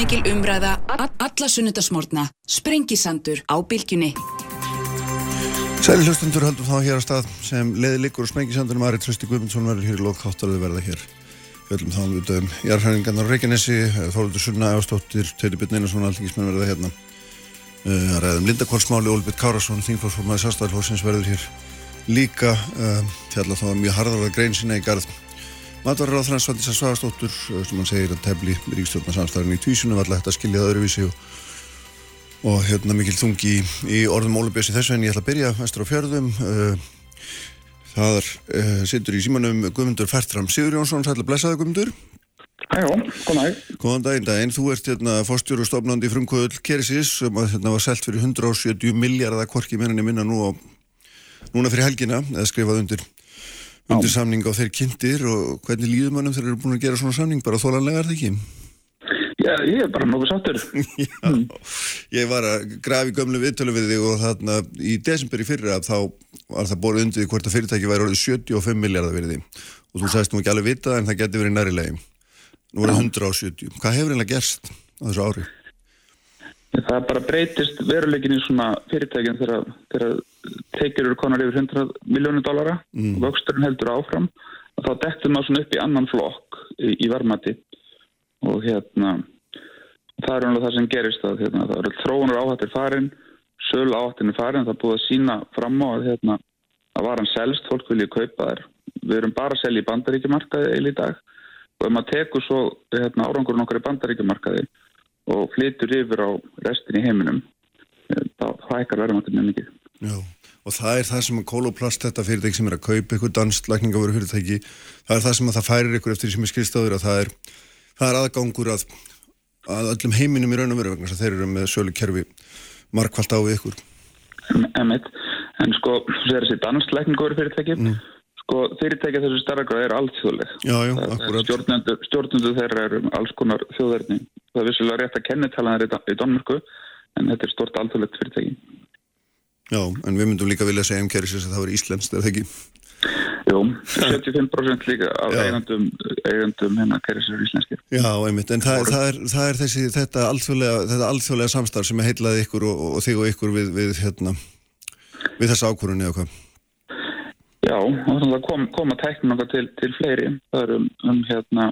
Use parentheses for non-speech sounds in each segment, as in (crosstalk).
Kraftmikil umræða, alla sunnudasmórna, sprengisandur á bylgjunni. Sæli hlustundur höldum þá hér á stað sem leði likur og sprengisandunum Ari Trösti Guðmundsson verður hér í lokþáttaröðu verða hér. Við höldum þá um um jarðhæringarnar á Reykjanesi, Þórildur Sunna, Ástóttir, Teiti Byrn Einarsson, Altingismenn verða hérna. Uh, að ræðum Lindakólsmáli, Ólbjörn Kárasson, Þingflósformaði Sastæðarflósins verður hér líka. Uh, Fjalla þá mjög harðarlega grein sinna í garð. Matvarar á þrann Svandísa Svagastóttur sem hann segir að tefli ríkstjórnarsamstæðin í tvísunum var alltaf hægt að skilja það öðruvísi og, og hérna mikil þungi í, í orðum Ólubjössi þessu en ég ætla að byrja mestur á fjörðum þar uh, situr í símanum Guðmundur Fertram Sigur Jónsson, sætla blessaði Guðmundur Hæjó, góðan dag Góðan daginn daginn, þú ert hérna fórstjóru og stofnandi frumkvöld Kerisis sem að, hérna, var selt fyrir 170 miljardar kvorki minna nú á núna fyrir helgina undir samning á þeir kynntir og hvernig líður mannum þeir eru búin að gera svona samning bara þólanlega er það ekki? Já, ég er bara nokkuð sattur. (laughs) Já, ég var að grafi gömlu viðtölu við þig og þarna í desember í fyrra þá var það borðið undir hvort að fyrirtæki væri orðið 75 miljardar þig og þú sagðist nú ekki alveg vita en það geti verið næri legin. Nú er það 170. Hvað hefur einlega gerst á þessu ári? Það bara breytist veruleikin í svona fyrirtækinn þegar, tekjur eru konar yfir 100 miljónir dollara mm. og vöxturinn heldur áfram og þá dektur maður svona upp í annan flokk í, í varmati og hérna það er alveg það sem gerist að hérna, það eru þróunar áhættir farin söl áhættin er farin, það búið að sína fram á að hérna, að varan selst, fólk vilja kaupa þær. Við erum bara að selja í bandaríkjumarkaði eil í dag. Og ef maður tekur svo hérna, árangurinn okkar í bandaríkjumarkaði og flytur yfir á restin í heiminum þá hækkar verðmættin mjög mikið. Já, og það er það sem að kóloplast þetta fyrirtæki sem er að kaupa ykkur danslagningaveru fyrirtæki, það er það sem að það færir ykkur eftir því sem er skilstáður að það er það er aðgangur að, að öllum heiminum í raun og veru vegna þeir eru með sölu kerfi markvallt á við ykkur. Emmett, en sko þessi danslagningaveru fyrirtæki mm. Sko fyrirtæki þessu starra er alltjóðleg stjórnundu, stjórnundu þeirra eru alls konar þjóðverðni það er vissulega rétt að kennitala þeirra í Danmörku en þetta er stort alltjóðlegt fyrirtæki Já, en við myndum líka vilja segja um Keresis að það var Íslands, er það ekki? Jú, 75% líka af eigandum, eigandum hérna Keresis er íslenskir. Já, einmitt, en það, það, er, það er þessi, þetta alþjóðlega, alþjóðlega samstarf sem heitlaði ykkur og, og þig og ykkur við, við, hérna, við þessa ákvörunni eða hvað? Já, það kom, koma tæknum okkar til, til fleiri. Það eru um, um hérna,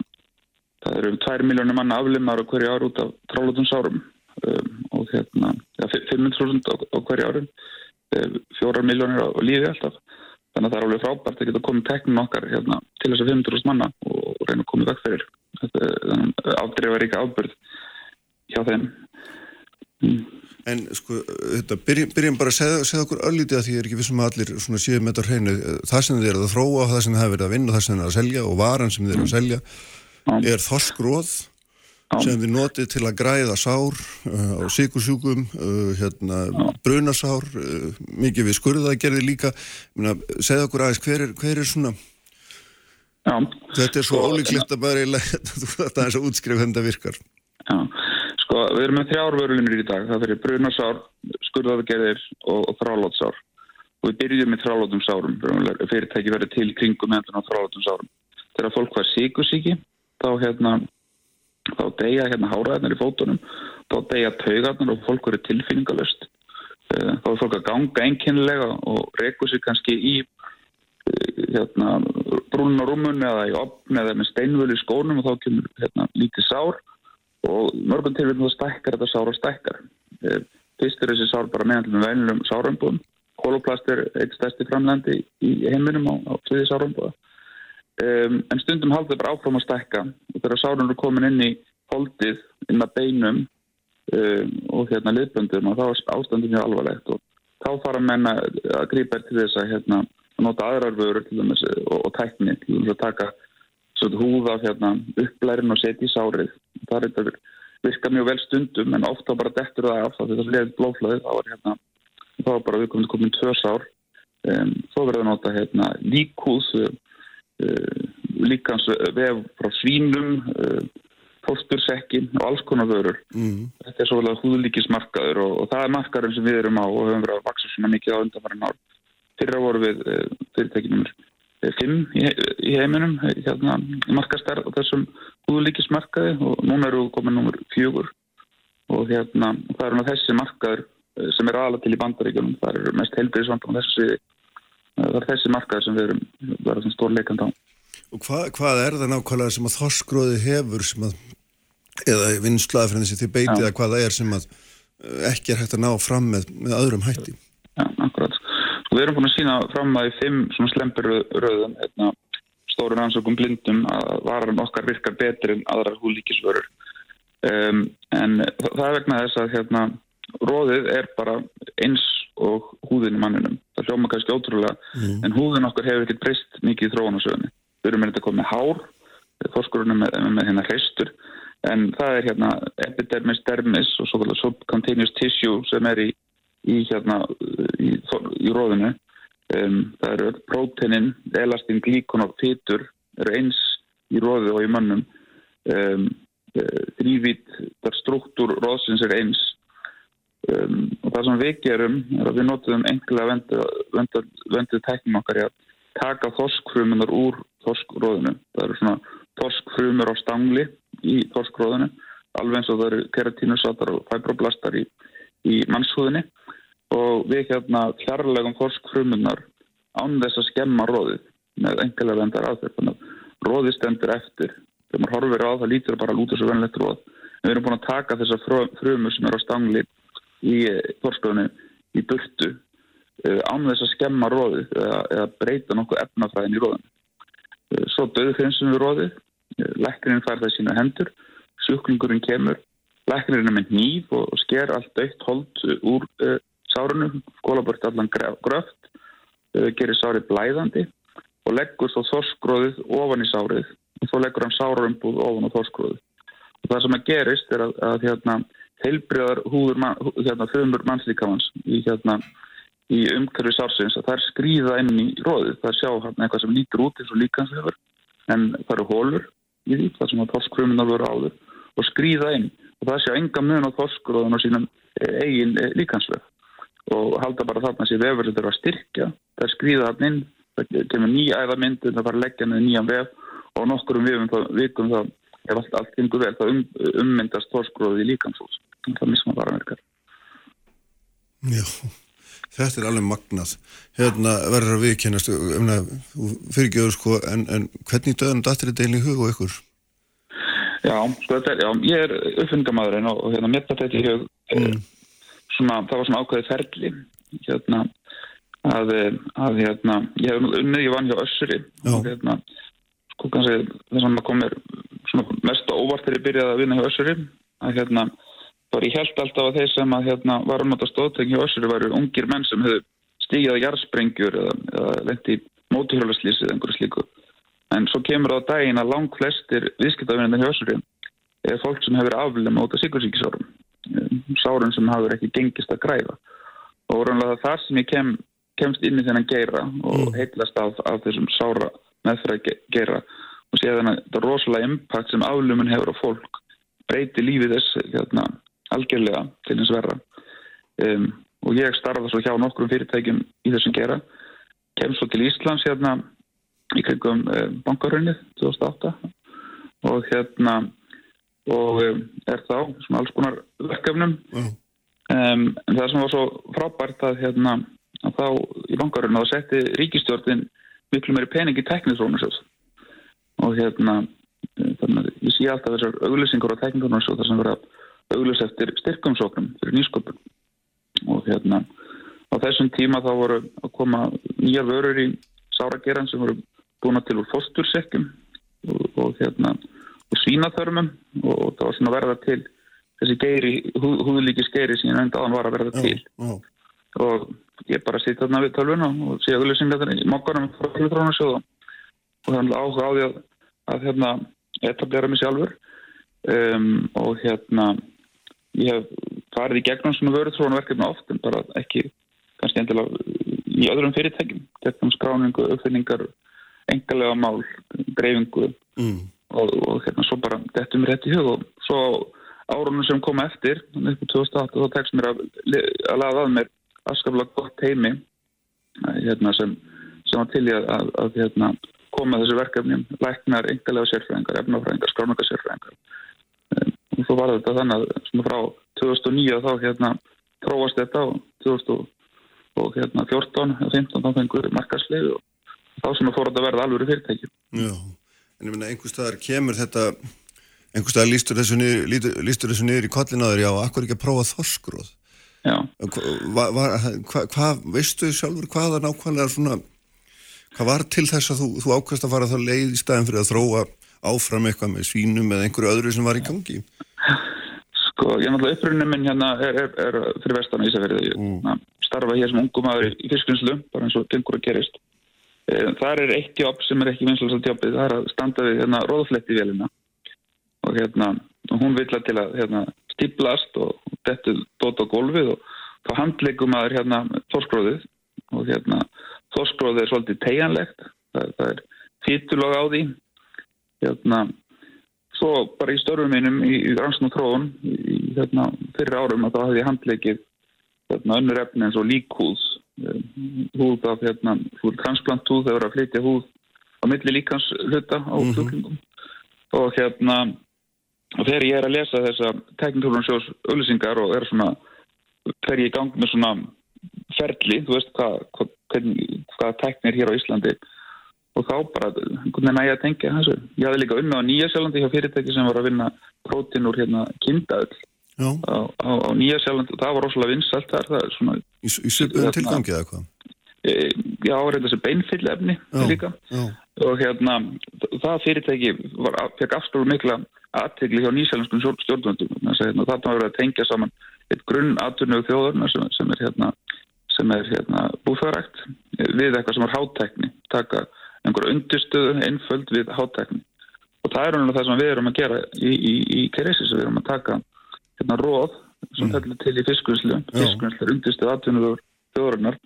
það eru um 2 miljónir manna aflimar og hverju ár út af trálutunsárum um, og hérna, ja, 500.000 á, á hverju árum fjórar miljónir á lífi alltaf. Þannig að það er alveg frábært að geta komið teknum okkar hérna, til þess að 500.000 manna og reyna að koma í vekk fyrir. Afdreifa ríka ábyrð hjá þeim. Mm. En sko, þetta, byrjum, byrjum bara að segja, segja okkur öllítið að því ég er ekki vissum að allir svona síðan með þetta hreinu það sem þið er að þróa það sem þið hefur verið að vinna það sem þið er að selja og varan sem þið er að selja mm. er þoskróð sem við notið til að græða sár uh, á síkursjúkum, uh, hérna, brunasár, uh, mikið við skurðagerði líka. Segð okkur aðeins, hver er, hver er svona, Já. þetta er svo sko, ólíklegt að bara (laughs) þetta er svo útskrif hvernig það virkar. Já, sko við erum með þrjárvörulinur í dag, það fyrir brunasár, skurðagerðir og, og þrálótsár. Og við byrjum með þrálótum sárum, fyrirtæki verið til kringum endur á þrálótum sárum. Þegar fólk var síkusíki, þá hérna þá deyja hérna háraðarnir í fótunum. Þá deyja taugarnir og fólk verið tilfinningalust eh, þá er fólk að ganga einkennilega og reyku sér kannski í eh, hérna, rúmun eða í opn eða með steinvölu í skónum og þá kemur hérna, lítið sár og mörgum þá stækkar þetta sár og stækkar. Eh, fyrst er þessi sár bara meðan með veinlum sárambúðum koloplast er eitt stærsti framlendi í heiminum á, á tviði sárambúða Um, en stundum haldur bara áfram að stekka og þegar sárun eru komin inn í holdið, inn að beinum um, og hérna liðböndum og þá er ástandin mjög alvarlegt. Og þá fara menna að grípa til þess að hérna, nota aðrar vörur dæmis, og, og tækni til þess að taka svona, húða hérna, upplærin og setja í sárið. Það er þetta virka mjög vel stundum en ofta bara dettur það af það þetta er blóflöðið þá er hérna þá er bara við komum til komin tvö sár. Um, þá verður það nota hérna, líkús Uh, líkans vef frá svínum uh, fórstursekkin og alls konar vörur. Mm. þetta er svolítið húðlíkismarkaður og, og það er markaður sem við erum á og höfum verið að vaksa svona mikið á undanfærin ár. Fyrra voru við uh, fyrirtækinum 5 í, í heiminum hérna, markastar á þessum húðlíkismarkaði og núna eru við komið numur 4 og hérna, það er svona þessi markaður eh, sem er aðalega til í bandaríkjunum það eru mest heilbyrðisvandum þessi það er þessi markaður sem við erum verið svona stór leikand á Og hvað, hvað er það nákvæmlega sem að þorskróði hefur sem að, eða vinnslaðafræðin sem þið beitið Já. að hvað það er sem að eh, ekki er hægt að ná fram með, með öðrum hætti? Já, akkurat. Sko, við erum búin að sína fram að í fimm svona slempir röðum, hérna, stóru rannsókum blindum að varan okkar virkar betur en aðrar húlíkisvörur. Um, en það er vegna þess að hérna, róðið er bara eins og húðin í manninum. Það hljóma kannski ótrúlega, en húðin okkar hefur ekkert breyst mikið í þróunasögunni. Við erum með þetta komið hár, fórskurunum með, með hérna hreistur, en það er hérna epidermis, dermis og svo kallar subcutaneous tissue sem er í í hérna í, í róðinu um, það eru próteinin, elastin, glíkon og fytur eru eins í róðu og í mönnum. Um, þrývít, þar struktúr róðsins er eins. Um, og það sem við gerum er að við notum engilega vendu, teknum okkar í að taka þorskfrumunar úr þorskróðinu það eru svona þorskfrumur á stangli í þorskróðinu alveg eins og það eru keratínusatar og fibroblastar í, í mannshúðinni og við hérna fjarlægum þorskfrumunar án þess að skemma róðið með engilega vendar aðferð róðið stendur eftir. Þegar maður horfir á það lítur bara að lúta svo venlegt róð en við erum búin að taka þessar frumur sem eru á stangli í þorskróðinu í burtu uh, án þess að skemma róðið eða, eða breyta nokkuð efnafræðin í róðinu uh, svo döðu hreinsum við róðið lekkurinn fær það sína hendur sjúklingurinn kemur lekkurinn er með nýf og sker allt dögt hold úr uh, sárunu, skólabört allan gröft, uh, gerir sárið blæðandi og leggur svo þorskróðið ofan í sárið og svo leggur hann sárumbúð ofan á þorskróðið. Og það sem að gerist er að, að hérna, heilbriðar húður, man, hérna, þumur mannslíkamans í, hérna, í umhverfi sársins að það er skrýða inn í róðið. Það er sjá hérna, eitthvað sem lítur út eins og líkanslegur en það eru hólur í því, það sem að þorskruminar voru áður og skrýða inn og það sé enga mun á þorskróðun og sínum eigin líkansleg og halda bara þarna sér vefur þurfa að styrkja það er skrýða hann inn það kemur nýja æðamyndi það fara að leggja með nýjan vef og nokkur um vefum það, vikum það ef allt, allt gengur vel það um, ummyndast þorskróðið í líkansús það misma bara verkar Já, þetta er alveg magnað hérna verður að viðkennast fyrirgjöður sko en, en hvernig döðan dattir þetta einu í hug og ykkur? Já, sko þetta er, já, ég er uppfinningamæðurinn og, hérna mér þetta í hug mm. Svona, það var svona ákveðið ferli. Hérna að, að hérna, ég hef unnið, ég vann hjá Össuri. Og hérna sko kannski sem að komir svona mest óvart þegar ég byrjaði að vinna hjá Össuri að hérna, þá er ég held alltaf að þeir sem að hérna var um þetta stóðtekni hjá Össuri væru ungir menn sem hefur stígjað að jarðsprengjur eða, eða lendi mótuhjólaslýsið eða einhverju slíku. En svo kemur á daginn að lang flestir viðskiptavinnandi hjá Össuri er fólk sem hefur aflum út af sikursíkisárum sárum sem hafur ekki gengist að græða. Og orðanlega þar sem ég kem, kemst inn í þennan geira og heitlast af, af þessum sára meðfæra geira og sé þannig að þetta rosalega impact sem aflumun hefur á fólk breyti lífið þess hérna, algjörlega til hins verra. Um, og ég starfa svo hjá nokkrum fyrirtækjum í þessum geira. Kem svo til Íslands hérna í kringum um, bankarönnið 2008 og hérna og um, er þá svona alls konar verkefnum. Mm. um, en það sem var svo frábært að hérna að þá í bankarönnið þá setti ríkistjórnin miklu meiri pening í teknithrónusjóð og hérna eh, þannig að ég sé alltaf þessar auglýsingur á teknithrónusjóð þar sem vera auglýst eftir styrkumsóknum fyrir nýsköpun. Og hérna á þessum tíma þá voru að koma nýjar vörur í sárageran sem voru búin til úr fóstursekjum og, og hérna og svínaþörmum og það var svona að verða til þessi geiri, hú, húðlíki skeiri sem ég nefndi aðan var að verða til. Já, og ég bara sitt þarna við tölvuna og sé auðlýsingar í mokkanum frá hlutrónarsjóða og það er áhuga á því að, að hérna, etablera mig sjálfur. Um, og hérna ég hef farið í gegnum svona vörutrónaverkefni oft en bara ekki kannski endilega í öðrum fyrirtækjum. Gegnum skráningu, uppfinningar engalega mál, dreifingu. Mm. Og, og hérna svo bara dettum mér rétt í hug og svo árunum sem kom eftir upp í 2008 þá tekst mér að, að laða að mér afskaplega gott heimi hérna, sem, sem var til í að, að, að hérna, koma þessu verkefni læknar, engalega sérfræðingar, efnafræðingar, skráningar sérfræðingar um, og svo var þetta þannig að frá 2009 þá hérna tróast þetta og 2014 og 15 þá fengur markaslegu og þá sem að fór að verða alveg fyrirtæki. Já, en ég minna einhver staðar kemur þetta, einhver staðar lístur þessu niður, niður í kollinaður, já, akkur ekki að prófa þoskróð. Já. Hvað, hva, hva, veistu sjálfur hvaða nákvæmlega svona, hvað var til þess að þú, þú ákvæmst að fara þá leið í staðin fyrir að þróa áfram eitthvað með svínum eða einhverju öðru sem var í gangi? Sko, ég náttúrulega upprunnin minn hérna er, er, er fyrir vestan í Ísafjörði. Mm. Starfa hér sem ungum aður í fiskvinnslu, bara eins og gengur að gerist. Það er eitt jobb sem er ekki vinslast jobbið, það er að standa við hérna, róðfletti velina og hérna, hún vil að til að hérna, stíplast og dettu dót á gólfið og þá handlegum aður hérna þorskróðið. Og hérna þorskróðið er svolítið tegjanlegt, það, það er fýtulog á því. Hérna svo bara í störfum minnum í, í rannsn og tróðun í hérna fyrir árum að þá hafði ég handlegið hérna önnur efni eins og líkhúðs húð af hérna, transplanthúð, þau verður að flytja húð á milli líkans hluta á mm -hmm. og hérna og þegar ég er að lesa þessa teknikúrunarsjós auðlýsingar og er svona þegar ég er í gang með svona ferli, þú veist hvað hvað, hvað teknir hér á Íslandi og þá bara, hvernig næ ég að tengja þessu. Ég hafði líka unna á Nýjasjálandi hjá fyrirtæki sem var að vinna prótin úr hérna kindaöll á, á, á Nýjasjálandi og það var rosalega vinsalt þar, er svona Í, í söpum tilgangi eða hvað? E, já, reynda þessi beinfyllefni líka já. og hérna það fyrirtæki var, fekk afstofur mikla aðtegli hjá nýsælenskum stjórnvöndum hérna, þarna var að tengja saman eitt grunn aðtunni og þjóðurna sem, sem er hérna, hérna búfærækt við eitthvað sem er háttekni taka einhverju undirstöðu einföld við háttekni og það er það sem við erum að gera í, í, í Keresis, við erum að taka hérna róð sem fellur mm. til í fiskvinnslu. Fiskvinnslu er undirstuð aðtunuður þjóðurinnar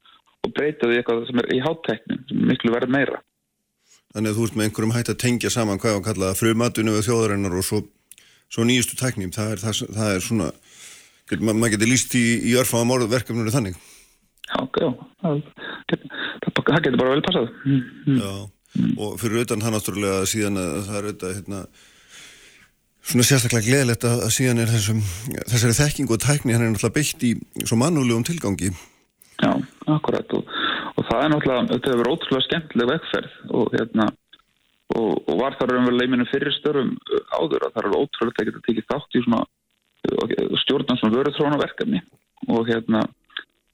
og breyta því eitthvað sem er í háttæknin sem er miklu verð meira. Þannig að þú ert með einhverjum hægt að tengja saman hvað og kalla frumatunum við þjóðurinnar og svo, svo nýjustu tæknim það er, það, það er svona maður mað getur líst í, í örfam á morðverkefninu þannig. Já, já. Það, það getur bara vel passað. Mm. Já, og fyrir auðvitað hann náttúrulega síðan að það er auðvitað hérna svona sérstaklega gleðilegt að, að síðan er þessum, þessari þekking og tækni hann er náttúrulega beitt í svo mannulegum tilgangi. Já, akkurat. Og, og það er náttúrulega, þetta hefur ótrúlega skemmtileg vegferð og hérna og, og var þar umverulega í minnum fyrir störum áður að það er ótrúlega ekki að tekið þátt í svona stjórnan svona vöruþrónaverkefni og hérna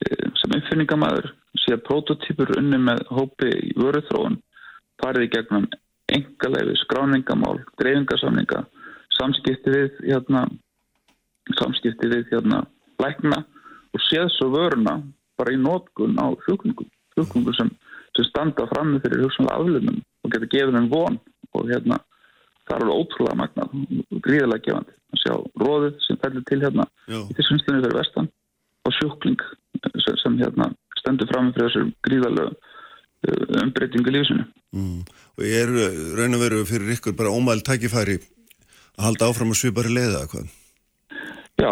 e, sem uppfinningamæður séð prototýpur unni með hópi í vöruþróun farið í gegnum engaleifi, skráningamál, dreifingarsamninga samskipti við hérna, samskipti við hérna lækna og séð svo vöruna bara í nótgun á sjúklingum sjúklingum sem, sem standa fram með fyrir hugsanlega aflunum og geta gefið þeim von og hérna það er alveg ótrúlega magnað og gríðilega gefandi að sjá róðið sem fellur til hérna Já. í þessu hundstunni fyrir vestan og sjúkling sem, sem hérna stendur fram með fyrir þessu gríðalega uh, umbreytingu lífsinu mm. og er raun og veru fyrir ykkur bara ómæl tækifæri að halda áfram að svipari leiða eitthvað? Já,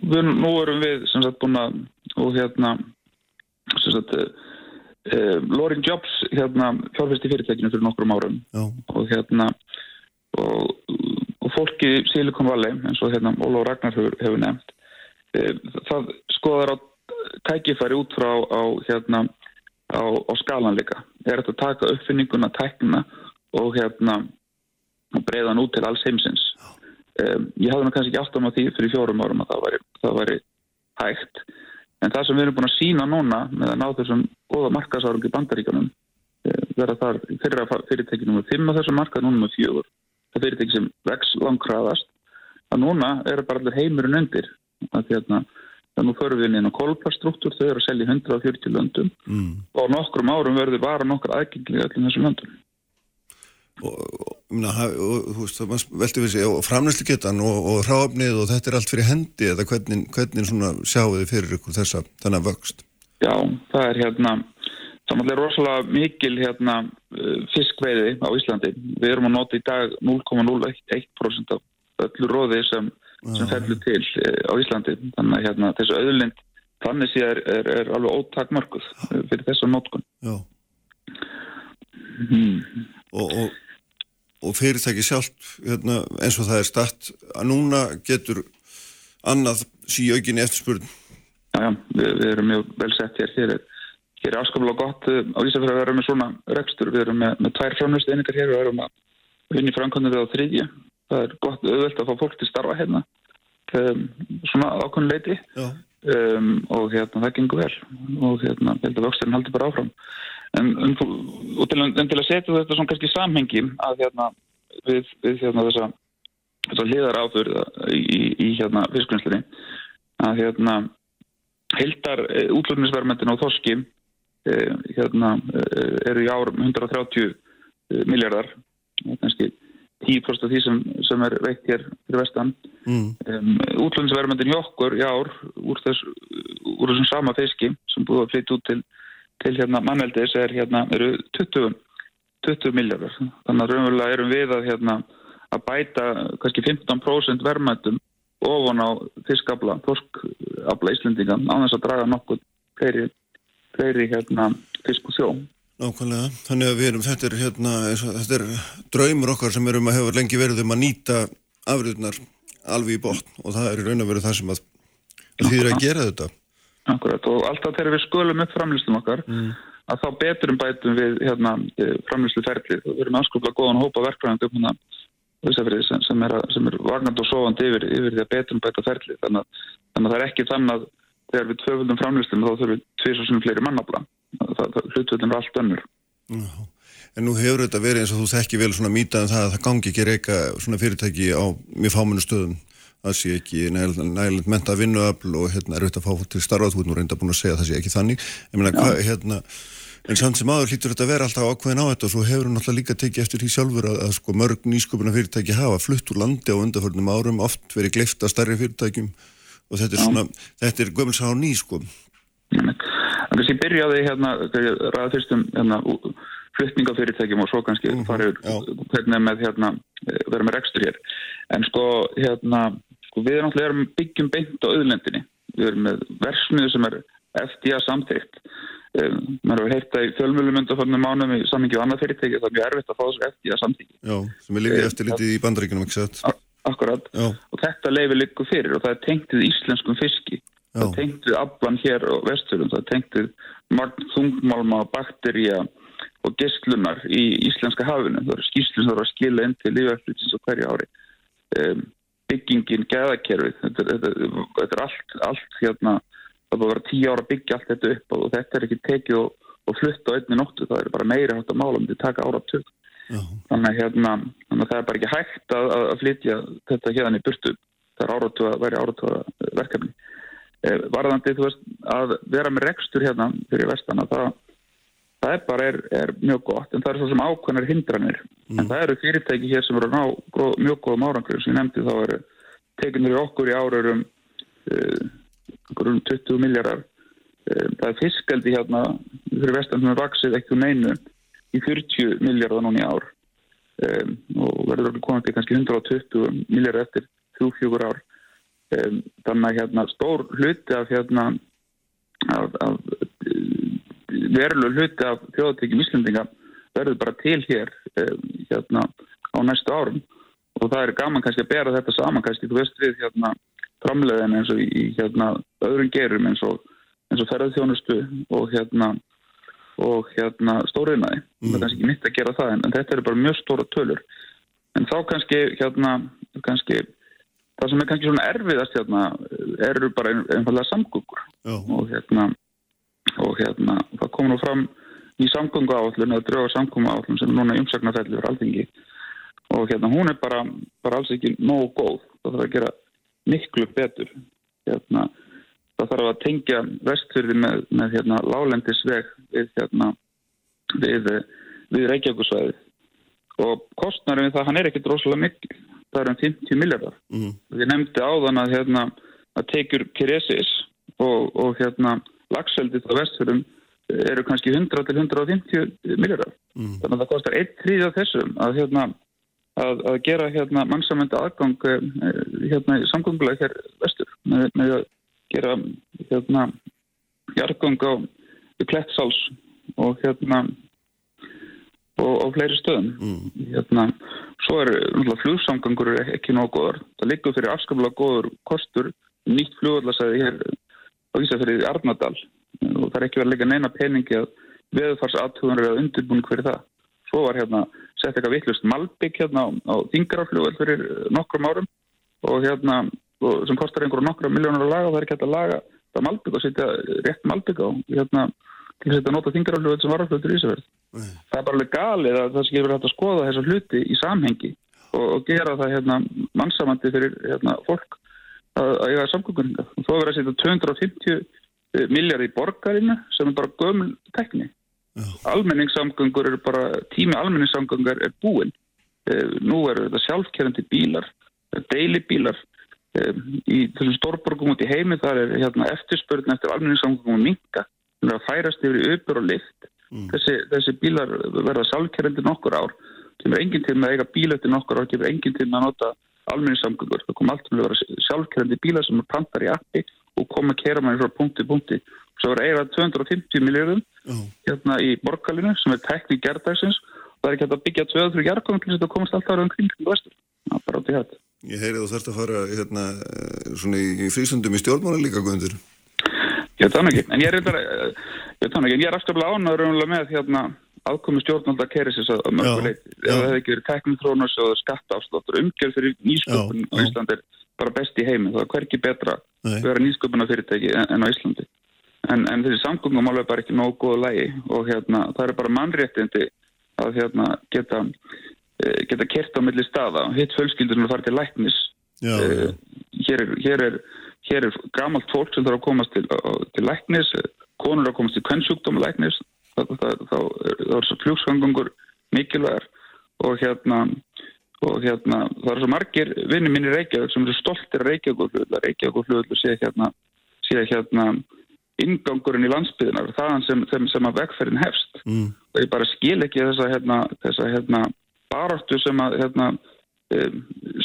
við, nú erum við sem sagt búin að og hérna sem sagt e, Loring Jobs hérna fjárfesti fyrirtekinu fyrir nokkrum árum Já. og hérna og, og fólki í Silicon Valley eins og hérna Óla Ragnar hefur, hefur nefnt e, það skoðar á tækifæri út frá á hérna á, á skalan líka er að taka uppfinninguna, tækna og hérna og breyðan út til alls heimsins. Um, ég hafði nú kannski ekki aftan á því fyrir fjórum árum að það væri, það væri hægt. En það sem við erum búin að sína núna með að ná þessum goða markasárum í bandaríkanum eh, verða þar fyrir fyrirtekinu með fimm á þessum markað með fjögur. Það fyrirteki sem vex langkraðast. Að núna er bara allir heimurinn undir. Að því að það nú förum við inn í kolpastruktúr þau eru að selja 140 löndum. Mm. og á nokkrum árum verður bara nokkur aðgengli allir þessum löndum veldur við sig og framnæslu getan og, og ráfnið og þetta er allt fyrir hendi eða hvernig, hvernig sjáu þið fyrir ykkur þessa þannig vöxt? Já, það er hérna er rosalega mikil hérna uh, fiskveiði á Íslandi. Við erum að nota í dag 0,01% af öllu róði sem, sem fellur til uh, á Íslandi. Þannig að hérna, þessu auðlind þannig sé er, er, er alveg ótakmörkuð fyrir þessu nótkun Já. Mm. og, og og fyrirtæki sjálf hérna, eins og það er start að núna getur annað síaukinni eftirspurn. Já, já, við, við erum mjög vel sett hér. Hér er, er afskaplega gott uh, á Ísafjörðu að vera með svona rekstur. Við erum með, með tvær framlust einingar hér og erum að vinni framkvæmlega við á þriðja. Það er gott auðvelt að fá fólk til starfa hérna um, svona ákvönduleiti um, og hérna það gengur vel og hérna held að vöxturinn haldi bara áfram. En, um, og til, en til að setja þetta svona kannski samhengi að hérna við, við hérna þessa, þessa liðar áfyrða í, í, hérna fiskvinnslinni að hérna heldar e, útlutnisverðmyndin á Þorski e, hérna e, eru í árum 130 miljardar kannski 10% af því sem, sem er veikt hér fyrir vestan mm. um, útlutnisverðmyndin hjá okkur í ár úr, þess, úr þessum sama fiski sem búið að flytja út til, til hérna manneldis er hérna eru 20, 20 miljardar þannig að raunverulega erum við að hérna að bæta kannski 15% verðmyndum ofan á fiskabla, torskabla Íslendinga á þess að draga nokkuð fleiri, fleiri hérna, fisk og sjó. Nákvæmlega, þannig að við erum, þetta er, hérna, þetta er draumur okkar sem erum að hefa lengi verið um að nýta afriðunar alveg í botn og það er raun að vera það sem að þýðir að gera þetta. Akkurat og alltaf þegar við skulum upp framlýstum okkar mm. að þá beturum bætum við hérna, framlýstu ferlið og við erum aðskuplega góðan hópa verkfræðandi upp hérna Ísafriði sem, sem er, er varnand og sofandi yfir, yfir því að betum bæta ferli þannig að, þannig að það er ekki þannig að þegar við tvöfundum framlýstum þá þurfum við tvís og svona fleiri mannabla hlutvöldin er allt önnur. Já. En nú hefur þetta verið eins og þú þekki vel svona mýtað en það að það gangi ekki reyka svona fyrirtæki á mjög fámennu stöðum það sé ekki nægilegt menta vinnuöfl og hérna er auðvitað að fá til starfað þú er nú reynda búin að segja að það sé ekki þannig ég meina hvað hérna En samt sem aður hlýtur þetta að vera alltaf ákveðin á þetta og svo hefur hún alltaf líka tekið eftir því sjálfur að, að sko, mörg nýsköpuna fyrirtæki hafa flutt úr landi á undarförnum árum, oft verið gleift að starri fyrirtækjum og þetta er svona, ja. þetta er gömulsá ný sko. Þannig að ég byrjaði hérna, ræða fyrstum hérna, fluttningafyrirtækjum og svo kannski mm -hmm. farið hvernig með hérna, vera með rekstur hér. En sko, hérna, sko við erum alltaf byggjum beint á auðlendinni. Við erum með versmiðu sem er FTA samþygt Um, maður hefur heilt að í fjölmjölum undanförnum mánum í sammingi og annað fyrirtæki það er mjög erfitt að fá þessu það samtíki Já, sem er lífið eftir litið í bandaríkunum ekki sett Akkurat, Já. og þetta leifi líku fyrir og það er tengt við íslenskum fiski. Já. það tengt við aflan hér og vesturum það er tengt við marg þungmálma bakterja og gesklunar í íslenska hafinu. Það eru skýslun það eru að skila inn til lífeflutins á hverju ári. Um, byggingin, geðakerfið þetta, þetta, þetta er allt, allt hérna það búið að vera tíu ára að byggja allt þetta upp og þetta er ekki tekið og, og flytta á einni nóttu, það er bara meiri hægt að mála um því að taka ára tök þannig, hérna, þannig að það er bara ekki hægt að, að flytja þetta hérna í burtu. Það er áratu að væri áratu verkefni. Eh, varðandi þú veist að vera með rekstur hérna fyrir vestana það, það er bara er, er mjög gott en það er svo sem ákveðnar hindranir mm. en það eru fyrirtæki hér sem eru að ná gróð, mjög góðum árangur sem ég nefndi þá eru tekinur í okkur í árarum uh, grunn 20 miljardar. Eh, það er fiskaldi hérna fyrir vestan sem er vaksið ekki um einu í 40 miljardar núna í ár um, og verður okkur komið til kannski 120 miljardar eftir 3-4 ár. Um, þannig að hérna stór hluti af hérna af, af veruleg hluti af þjóðatekjum Íslandinga verður bara til hér um, hérna á næstu árum og það er gaman kannski að bera þetta saman kannski, þú veist við hérna framleiðin eins og í, hérna, öðrum gerum eins og, og ferðarþjónustu og hérna, og, hérna stóriðnaði. Mm. Það er kannski ekki mitt að gera það en, en þetta eru bara mjög stóra tölur. En þá kannski, hérna, kannski, það sem er kannski svona erfiðast hérna, eru bara einfallega samgöngur og hérna, og hérna, það kom nú fram í samgöngu áallun eða dröga samgöngu áallun sem núna umsagnafelli fyrir alþingi og hérna hún er bara, bara alls ekki nógu góð. Það þarf að gera miklu betur. Hérna, það þarf að tengja vestfyrði með, með hérna, lálendisveg við, hérna, við, við Reykjavíkusvæði og kostnærum við það, hann er ekki droslega mikil. Það er um 50 miljardar. Mm. Við nefndi áðan að, hérna, að tekjur Kiresis og, og hérna, lagseldið á vestfyrðum eru kannski 100 til 150 miljardar. Mm. Þannig að það kostar 1-3 af þessum að hérna að, að gera hérna mannsamönda aðgang eh, hérna samgöngulega hér vestur með, með að gera hérna hjargang á Klettsals og hérna og, og fleiri stöðum mm. hérna, svo er flugsamgangur ekki nóg góður það liggur fyrir afskaplega góður kostur nýtt flugvallasæði hér á Ísafjörði Arnadal og það er ekki verið að leggja neina peningi að veðufars aðtugunar eða undirbúning fyrir það. Svo var hérna sett eitthvað vittlust malbygg hérna á, á Þingaraflugvall fyrir nokkrum árum og hérna og sem kostar einhverju nokkra miljónar að laga og það er ekki hægt að laga það malbygg og setja rétt malbygg á hérna til að setja nota Þingaraflugvall sem varaflutur í Ísafjörð. Nei. Það er bara alveg galið að það sé verið hægt að skoða þessa hluti í samhengi og, og gera það hérna mannsamandi fyrir hérna fólk að, að að setja 250 miljard í borgarinu sem er bara gömul tekni. Almenningssamgöngur eru bara, tími almenningssamgöngur er búinn. Eh, Nú eru þetta sjálfkerrandi bílar, deilibílar. Eh, Í þessum stórborgum út í heimi þar er hérna, eftirspörn eftir almenningssamgöngum að minka. Það er að færast yfir í uppur og lift. Þessi, þessi bílar verða sjálfkerrandi nokkur ár. Kemur enginn til með að eiga bíl eftir nokkur ár, kemur enginn til með að nota almenningssamgöngur. Það kom allt til að vera sjálfkerrandi bílar sem er pantar í appi og koma að kera manni frá punkti punkti. Svo er eiga 250 miljardum Já. hérna í borgarlinu sem er tekník gerðdagsins og það er ekki hægt að byggja 2-3 jarðkominn til þess að komast alltaf ára um kring kring vestur. Það er bara átti hægt. Ég heyri þú þarfst að fara hérna, í, í frísundum í stjórnmála líka guðundur. Ég veit það nú ekki, en ég er, eh, ég er afskaplega ánæður með hérna aðkomi kærisins að að mörgu Já, leiti. já. Ef það hefði ekki verið teknitrónus og skattaafsláttur, umgjörð fyrir nýsköpun Bara best í heimi. Það er hverki betra að vera nýsköpuna fyrirtæki en, en á Íslandi. En, en þessi samgöngum alveg bara ekki nógu góðu lægi og hérna, það er bara mannréttindi að hérna, geta, eh, geta kert á milli staða. Hitt fjölskyldur sem er farið til læknis Já, já. hér er, hér er, hér er gamalt fólk sem þarf að komast til, til læknis, konur að komast til kvennsjúkdóma læknis, þá, er svo flugsgangungur mikilvægar og hérna, og hérna, það er svo margir vinni minni Reykjavík sem eru stoltir Reykjavík Reykjavík flugullu sé hérna, sé hérna ingangurinn í landsbyðinar, þaðan sem, sem, sem að vegferðin hefst Mm. og ég bara skil ekki þessa, hérna, þessa hérna, baráttu sem að hérna, um,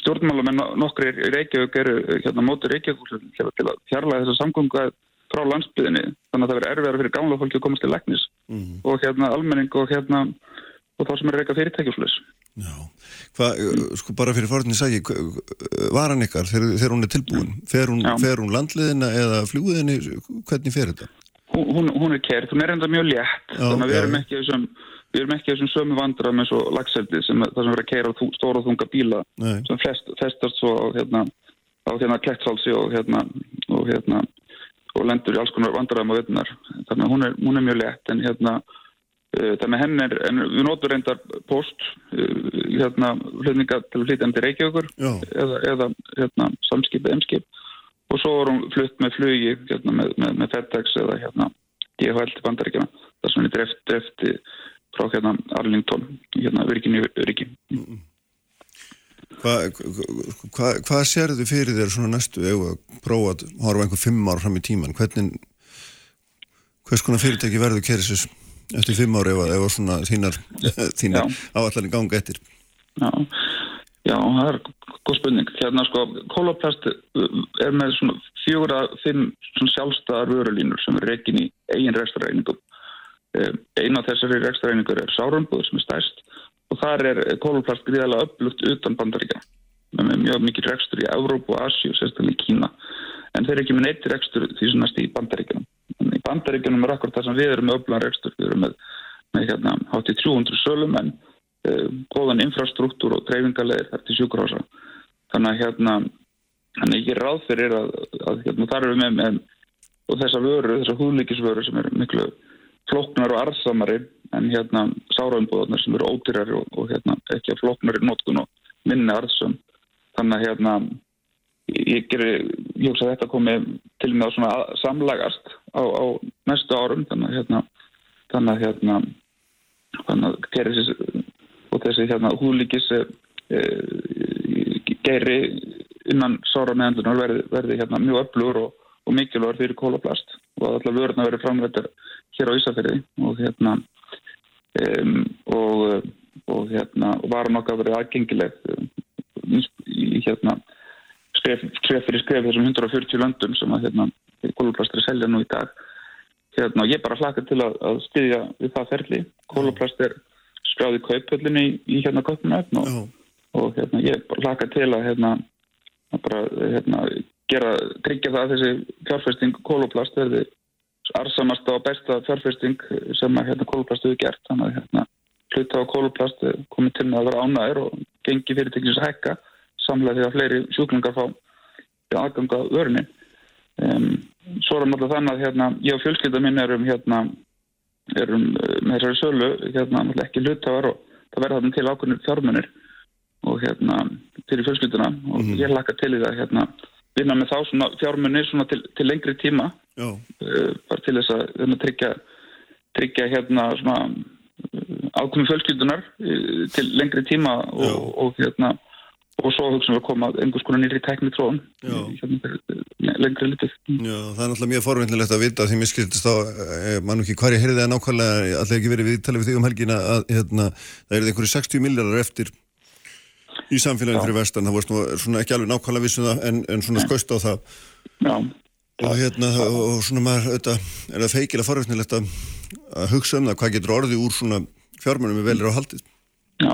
stjórnmálamenn nokkri Reykjavík eru hérna, móti Reykjavík til að fjarlæga þessa samgöngu frá landsbyðinni þannig að það verður erfiðar fyrir gamla fólki að komast til læknis Mm. og hérna almenning og hérna og þá sem er reyka fyrirtækjusleis. Já. Hvað, eh, sko bara fyrir forðinni sagi, var hann ykkar þegar, þegar hún er tilbúin? Fer hún, hún landliðina eða fljúðinni? Hvernig fer þetta? Hún, hún, hún er kert, hún er enda mjög létt Já, þannig að við erum þessum við erum ekki þessum sömu vandrað með svo lagseldi sem það sem verður að keira þú- stóra og þunga bíla Nei. sem flest, festast svo hérna, á hérna klettsalsi og hérna og hérna og lendur í alls konar vandræðum á veitunar þannig að hún er, hún er mjög létt en hérna uh, það með henn er, en við notum reyndar post uh, hérna hlutninga til til Reykjavíkur eða, eða hérna samskip eða emskip. Og svo hún flutt með flugi hérna með, með, með FedEx eða hérna DHL til bandaríkjana það sem er dreft, drefti frá hérna Arlington hérna Virginni Riki Hvað hva, hva sérðu fyrir þér svona næstu ef að prófa að horfa einhver fimm ár fram í tíman? Hvernig, hvers konar fyrirtæki verður kerisins eftir fimm ár ef að, ef að svona þínar, þínar áallarinn ganga eftir? Já, já, það er góð spurning. Hérna sko, kólaplast er með svona fjögur að fimm svona sjálfstæðar vörulínur sem er reikin í eigin rekstrareyningum. Einn af þessari rekstrareiningur er Sárumbúður sem er stærst og þar er kólaplast gríðarlega upplugt utan bandaríkja. Með mjög mikið rekstur í Evrópu og Asjú, sérstaklega í Kína. En þeir eru ekki með neitt rekstur því sem næst í bandaríkjanum. Í bandaríkjanum er akkur það sem við erum með upplan rekstur. Við erum með, með hérna, hátt í 300 sölum en uh, góðan infrastruktúr og dreifingarleðir þar til sjúkrása. Þannig að hérna, þannig ég ráð fyrir að, að hérna, þar við með, með þessa vöru, þessa húðlíkisvöru sem er miklu flóknar og arðsamari en hérna sáraunbúðarnir sem eru ódýrari og, og hérna ekki að flóknari nótkun og minni arðsum. Þannig að hérna ég ég hugsa að þetta komi til með að svona samlagast á, á næstu árum þannig að hérna þannig að hérna þannig að þessi og þessi hérna húðlíkis e, e, geiri innan sára meðandunar verði, verði hérna mjög öflugur og, og mikilvægur fyrir kólaplast og allar vörðna verið framrættar hér á Ísafjörði og hérna um, og, og hérna og var nokkað verið aðgengileg í hérna skref, fyrir skref þessum 140 löndum sem að hérna kólaplast er að selja nú í dag. Hérna og ég bara hlaka til að, að styðja við það ferli. Kólaplast er skráði kaupöllinni í, í hérna kaupnöfn og, og hérna ég bara hlaka til að hérna að bara hérna gera, tryggja það að þessi fjárfesting kóloplast verði arsamasta og besta fjárfesting sem að hérna, kóloplast hefur gert. Þannig að hérna, hluta á kóloplast komið til með að vera ánæður og gengi fyrirtekins að hekka samlega því að fleiri sjúklingar fá aðganga vörunni. Um, svo er náttúrulega þannig að hérna, ég og fjölskylda minn erum, hérna, erum uh, með þessari sölu hérna, ekki hlutafar og það verða þarna til ákveðnir fjármunir og hérna fyrir fjölskylduna og mm -hmm. ég lakka til í það hérna vinna með þá svona fjármunir svona til, til lengri tíma uh, bara til þess að hérna, tryggja tryggja hérna svona uh, ákveðnum fjölskyldunar uh, til lengri tíma og, og hérna og svo hugsaum við að koma einhvers konar nýri tekni tróðan hérna, lengri litið. Já, það er náttúrulega mjög forvindilegt að vita því mér skildist á, eh, mann ekki hvar ég heyrði það nákvæmlega, allir ekki verið viðtalið við þig um helgina að hérna, það er einhverju 60 miljardar eftir í samfélaginu fyrir vestan, það var svona ekki alveg nákvæmlega vissum það en, en svona skauðst á það. Já. Og hérna, og svona maður, auðvitað, er það feikilega forvindilegt að, hugsa um það, hvað getur orðið úr svona fjármjörnum við velir á haldið? Já.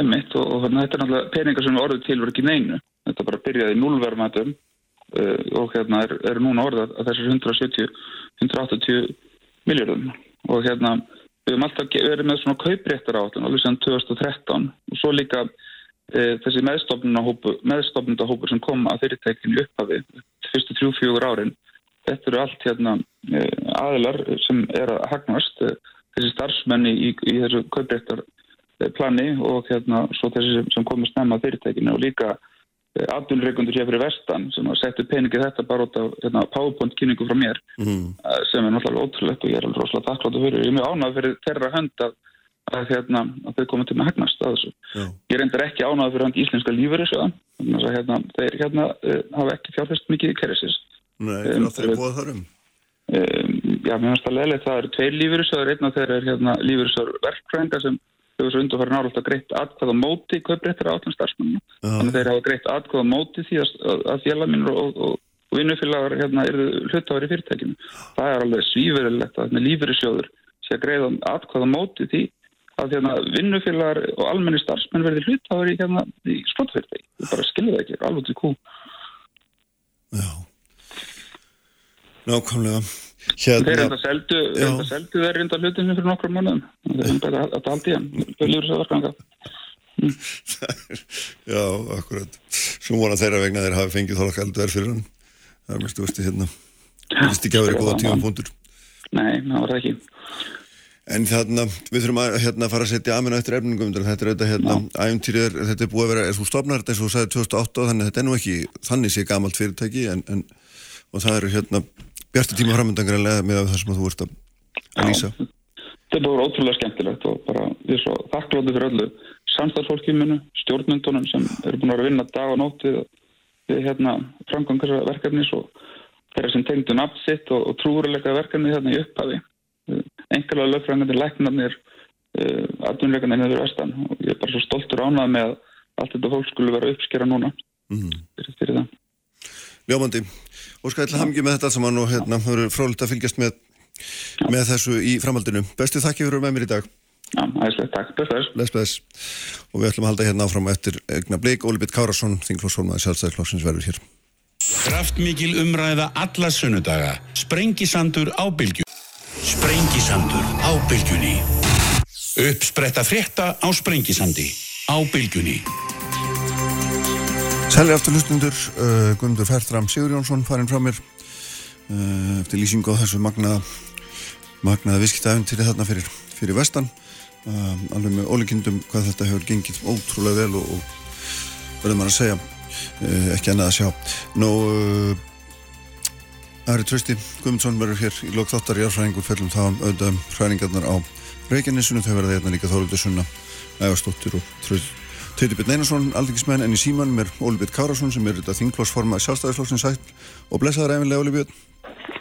Einmitt, og, og þetta er náttúrulega peningar sem orðið til voru ekki neinu. Þetta bara byrjaði í núlverðmætum uh, og hérna er, er núna orðað að þessar 170-180 miljardum og hérna við höfum alltaf verið með svona kaupréttar á allir sem 2013 og svo líka uh, þessi meðstofnundahópur sem kom að fyrirtækinu upphafi fyrstu 3-4 árin. Þetta eru allt hérna uh, aðilar sem er að hagnast þessi starfsmenni í, í þessu kaupréttar plani og hérna svo þessi sem komist nefna fyrirtækinu og líka eh, atvinnreikundur hér fyrir vestan sem að setja peningið þetta bara út af hérna, PowerPoint kynningu frá mér mm. sem er náttúrulega ótrúlegt og ég er alveg rosalega takkláttu fyrir. Ég er mjög ánægð fyrir þeirra hönd að, að, hérna, að þau komið til með hagnast að þessu. Já. Ég reyndar ekki ánægð fyrir hönd íslenska lífverðisöðan þannig að hérna, þeir hérna uh, hafa ekki fjárfest mikið í kerrisis. Nei, um, það er búið þarum. Um, já, mér finnst það leðilegt. Það eru tveir lífverðisöður, einn af þeirra er hérna, lífverðisöður verkfrænga sem þau þessu undarfæri náttúrulega greitt atkvæða móti kaupréttir á allan starfsmenninu. Uh. Þannig þeir hafa greitt atkvæða móti því að, að félagminnur og, og, og vinnufélagar hérna, eru hluttáður í fyrirtækinu. Það er alveg svíverulegt að lífeyri sjóður sé að greiða atkvæða móti því að hérna, vinnufélagar og almenni starfsmenn verði hluttáður í, hérna, í slóttfyrirtæki. Það bara skilja það ekki, alveg til kú. Já, nákvæmlega. Hérna, þeir enda seldu, enda seldu þeir enda hlutinu fyrir nokkrum mannum þeir enda bara að haldi hann þau lífur sér verkanga (laughs) mm. Já, akkurat. Svo vona þeirra vegna þeir hafi fengið þála kaldu verð fyrir hann. Það er þú veist hérna. Það vist ekki að vera góða tíum punktur Nei, það var það ekki. En þarna, við þurfum að hérna, fara að setja aðmenna eftir efningum, þetta er auðvitað hérna, æfintýrið, þetta er búið að vera, er þú stopnar þetta eins og þú sagði 2008 þannig að þetta er nú ekki þannig sé gamalt fyrirtæki en, en og það eru hérna bjartu tíma framöndangarlega með það sem þú ert að lýsa. Þetta voru ótrúlega skemmtilegt og bara við svo þakkláttu fyrir öllu samstagsfólkjuminu, stjórnmyndunum sem eru búin að vinna dag og nótt við, við hérna framgangarsverkefnis verkefnis og þeirra sem tengdu nafn sitt og, og trúurleika verkefni hérna í upphafi. Engalega lögfræðingarnir, læknarnir, uh, atvinnleikarnir nefnir vestan og ég er bara svo stoltur ánað með að allt þetta fólk skulle vera uppskera núna mm. fyrir, fyrir það. Ljómandi, Ætla að hamngja með þetta saman og hérna, það eru frólitt að fylgjast með, með þessu í framhaldinu. Bestu þakki fyrir með mér í dag. Já, æslega, takk. Bless, bless. Bless, Og við ætlum að halda hérna áfram eftir egna bleik. Óli Bitt Kárasson, þinglósformaði sjálfstæðisklóksins verður hér. Kraftmikil umræða alla sunnudaga. Sprengisandur á bylgju. Sprengisandur á bylgjunni. Uppspretta frétta á Sprengisandi á bylgjunni. Sæli aftur hlustundur, uh, Guðmundur Fertram Sigur Jónsson farinn frá mér uh, eftir lýsingu á þessu magnaða magnaða visskitæfintýri þarna fyrir, fyrir vestan uh, alveg með ólíkindum hvað þetta hefur gengið ótrúlega vel og, og verður maður að segja uh, ekki annað að sjá Nú Ari Trösti Guðmundsson verður hér í lók þáttar í árfræðingu fellum þá um auðvitað hræningarnar á Reykjanesunu þau verða hérna líka Þóruldur Sunna Ævarstóttir og Trösti Teitur Björn Einarsson, aldingismenn, en í síman er Óli Björn Kárasson sem er þetta þingklósforma sjálfstæðisflokksins sæl og blessaður efinlega Óli Björn.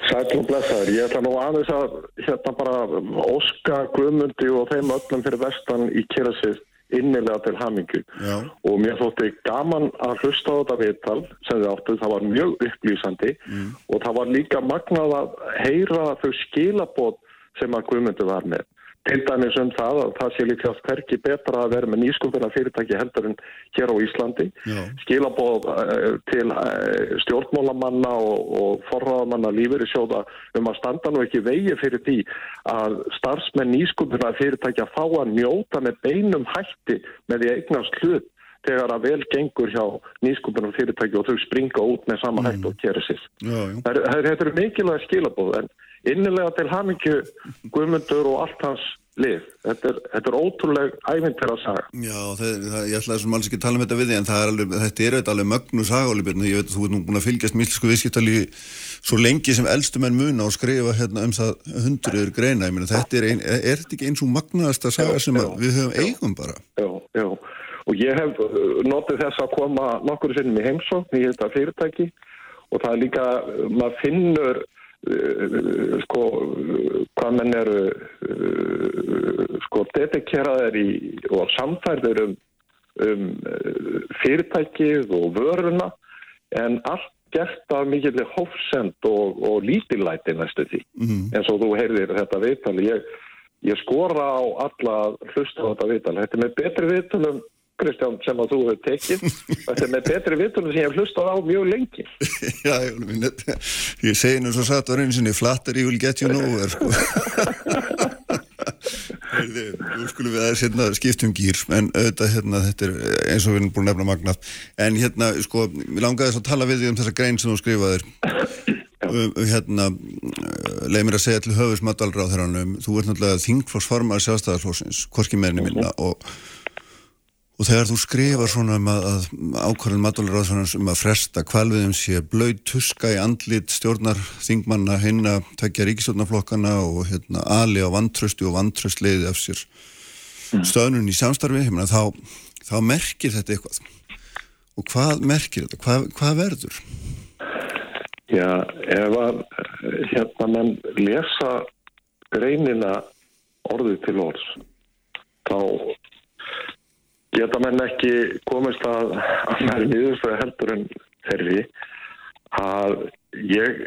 Sæl og blessaður. Ég ætla nú aðeins að hérna bara óska Guðmundi og þeim öllum fyrir vestan í kérasið innilega til hamingu Já. og mér þótti gaman að hlusta á þetta viðtal sem þið áttu, það var mjög upplýsandi mm. og það var líka magnað að heyra þau skilabót sem að Guðmundi var með til dæmis um það að það sé líkast hverki betra að vera með nýskupina fyrirtæki heldur en hér á Íslandi. Skilabóð uh, til uh, stjórnmólamanna og, og forraðamanna lífur í sjóða um að standa nú ekki vegi fyrir því að starfsmenn nýskupina fyrirtæki að fá að njóta með beinum hætti með því eignast hlut þegar að vel gengur hjá nýskupunum fyrirtæki og þau springa út með sama hægt og kera sér. Þetta eru mikilvæg skilabóð en innilega til hamingju guðmundur og allt hans lið. Þetta er, þetta er ótrúleg ævindir að saga. Já, það, það, ég ætlaði sem alls ekki að tala um þetta við því en er alveg, þetta er alveg mögnu sagálibirn ég veit að þú ert nú búin að fylgjast milsku viðskiptali svo lengi sem eldstu menn muna og skrifa hérna um það hundruður greina. Mena, þetta er, ein, er þetta ekki eins og magnaðasta saga sem já, við höfum já, eigum bara? Já, já og ég hef uh, notið þess að koma nokkur sinnum í heimsókn í þetta fyrirtæki og það er líka, maður finnur uh, sko hvað menn eru uh, sko dedikeraðir í og samfærður um, um fyrirtækið og vöruna en allt gert af mikilvæg hófsend og, og lítillæti næstu því. Mm eins og þú heyrðir þetta viðtali ég, ég skora á alla hlusta á þetta viðtali þetta er með betri viðtalum Kristján sem að þú hefur tekið. (laughs) Þetta er með betri vittunum sem ég hef hlustað á mjög lengi. (laughs) Já, ég, ég segi nú svo satt á reynu sinni flattar ég vil get you nowhere sko. (laughs) Nú skulum við aðeins hérna, skiptum gýr en auðvitað hérna, þetta er eins og við erum búin að nefna magnat en hérna, sko, við langaðum að tala við því um þessa grein sem þú skrifaðir. Um, hérna leið mér að segja til höfusmatalra á þeirra þú ert náttúrulega þingflósformar sjálfstæðarflósins, hvorki meðni minna og Og þegar þú skrifar svona um að, að ákvarðin matvælaráðsvonans um að fresta kvalviðum sé blöyt tuska í andlit stjórnar þingmanna hinn að tekja ríkistjórnarflokkana og hérna ali á vantröstu og vantröst leiði af sér mm. stöðnun í samstarfi, hérna, þá, þá merkir þetta eitthvað. Og hvað merkir þetta? Hvað, hvað verður? Já, ef að hérna mann lesa greinina orðið til orðs, þá geta menn ekki komist að að mér nýðustöðu heldur en þeirri að ég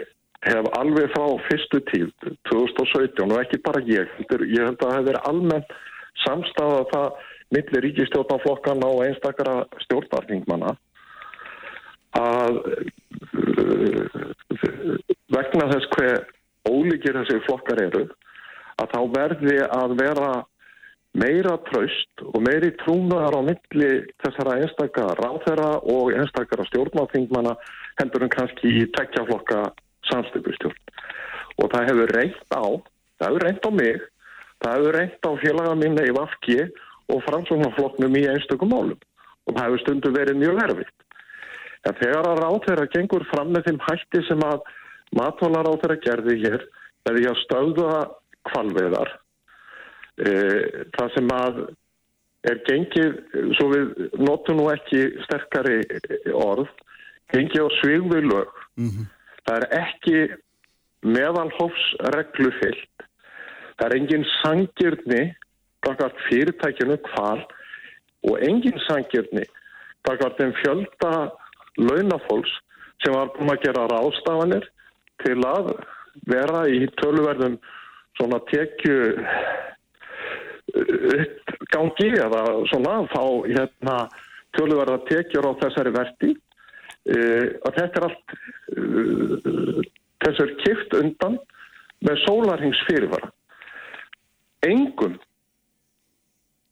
hef alveg frá fyrstu tíð 2017 og ekki bara ég ég held að það hef verið almenn samstað að það millir ríkistjórnaflokkana og einstakara stjórnartingmanna að vegna þess hver ólíkir þessi flokkar eru að þá verði að vera meira tröst og meiri trúnaðar á milli þessara einstakar ráþera og einstakara stjórnáþingmana hendur en kannski í tekjaflokka samstöpustjórn. Og það hefur reynt á, það hefur reynt á mig, það hefur reynt á félaga minna í Vafki og framsóknarflokknum í einstökum málum og það hefur stundu verið mjög verfitt. En þegar að ráþera gengur fram með þeim hætti sem að matválaráþera gerði hér, eða ég að stöða kvalveðar það sem að er gengið, svo við notum nú ekki sterkari orð, gengið á svigðu lög. Mm -hmm. Það er ekki meðalhófsreglu fyllt. Það er engin sangirni bakart fyrirtækjunu hval og engin sangirni bakart þeim fjölda launafólks sem var búin að gera rástafanir til að vera í töluverðum svona tekju uppgangi eða svona þá hérna tjóluverða tekjur á þessari verti uh, að þetta er allt uh, þessu er kift undan með sólarhings fyrirvara engum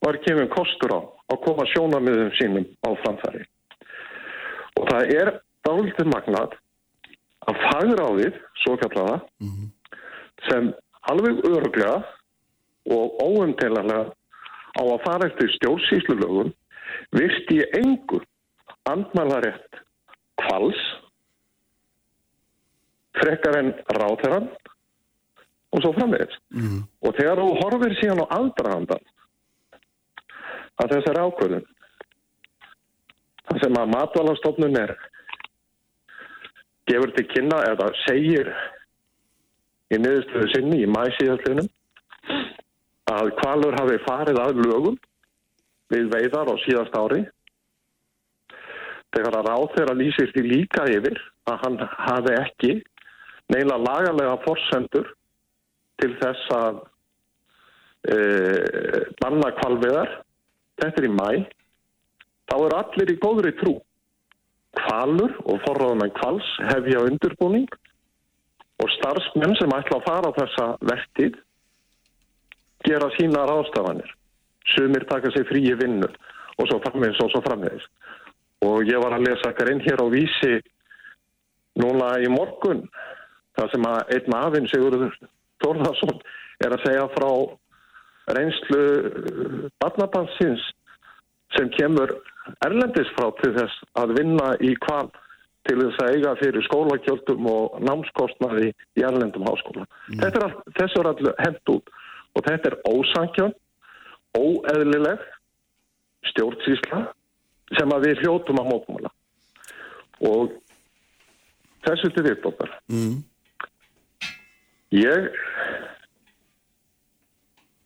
var kemur kostur á að koma sjónamiðum sínum á framfæri. Og það er dálítið magnat að fagráðið, svo kallaða mm -hmm. sem alveg öruglega og óumtelanlega á að fara eftir stjórnsýslulögun virti ég engur andmælarétt kvals frekar en ráþeran og svo framvegist. Mm. Og þegar þú horfir síðan á aldrahandan að þessari ákvöðun það sem að matvalastofnun er gefur til kynna eða segir í niðurstöðu sinni í mæsíðastunum að kvalur hafi farið að lögum við veiðar á síðast ári. Þegar að ráð þeirra lýsir því líka yfir að hann hafi ekki neila lagalega forsendur til þess að uh, banna kvalviðar, þetta er í mæ, þá eru allir í góðri trú. Kvalur og forráðumenn kvals hefja undirbúning og starfsmenn sem ætla að fara á þessa vertið gera sína ráðstafanir. Sumir taka sig fríi vinnu og svo framvegis og svo framvegis. Og ég var að lesa inn hér á vísi núna í morgun það sem að einn afinn Sigurður Tórðarsson er að segja frá reynslu barnabansins sem kemur erlendis frá til þess að vinna í kval til þess að eiga fyrir skólakjöldum og námskostnaði í erlendum háskóla. Mm. Er all, þessu er allir hend út og þetta er ósankjörn, óeðlileg stjórnsísla sem að við hljótum að mótmála og þessu til viðbókar. Mm. Ég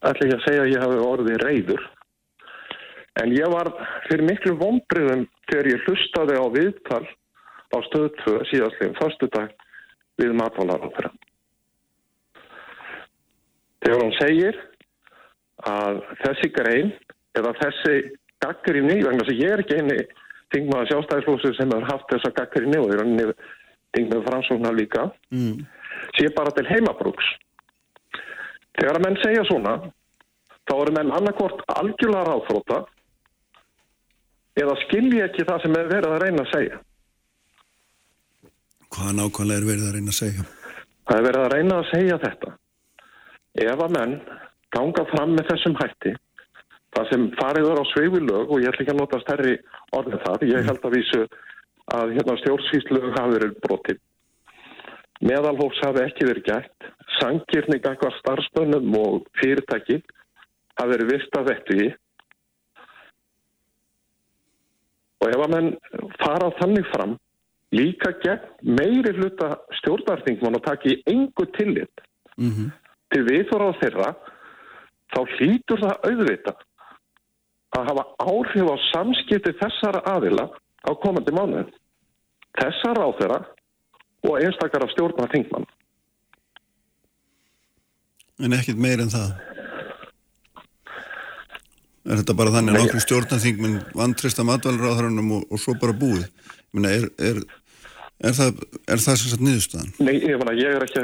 ætla ekki að segja að ég hafi orðið reyður en ég var fyrir miklu vonbriðum þegar ég hlustaði á viðtal á stöðu 2 síðastlegum fyrstu dag við matválaráðara. Þegar hún segir að þessi grein eða þessi gaggrinni, vegna sem ég er ekki eini þingmaða sjálfstæðislósu sem hefur haft þessa gaggrinni og er þingmaða framsóknar líka, mm. sé bara til heimabrúks. Þegar að menn segja svona, þá eru menn annarkort algjörlega ráðfróta eða skilji ekki það sem er verið að reyna að segja. Hvað nákvæmlega er verið að reyna að segja? Það er verið að reyna að segja þetta. Ef að menn ganga fram með þessum hætti, það sem fariður á sveivilög og ég ætla ekki að nota stærri orðin það, ég held að vísu að hérna, stjórnsvíslög hafi verið brotið. Meðalhófs hafi ekki verið gætt, sangirning eitthvað starfsbönnum og fyrirtæki hafi verið vist að vettu í og ef að menn fara þannig fram líka gegn meiri hluta stjórnarþingmann og taki engu tillit mm -hmm. Til viðfóra á þeirra þá hlýtur það auðvita að hafa áhrif á samskipti þessara aðila á komandi mánuðin. Þessara á þeirra og einstakar af stjórnarþingmann. En ekkit meir en það? Er þetta bara þannig að nokkur stjórnarþingminn vantrista matvælaráðhörunum og, og svo bara búið? Minna, er, er, er það, er það sem sagt niðurstaðan? Nei, ég, mena, ég er ekki,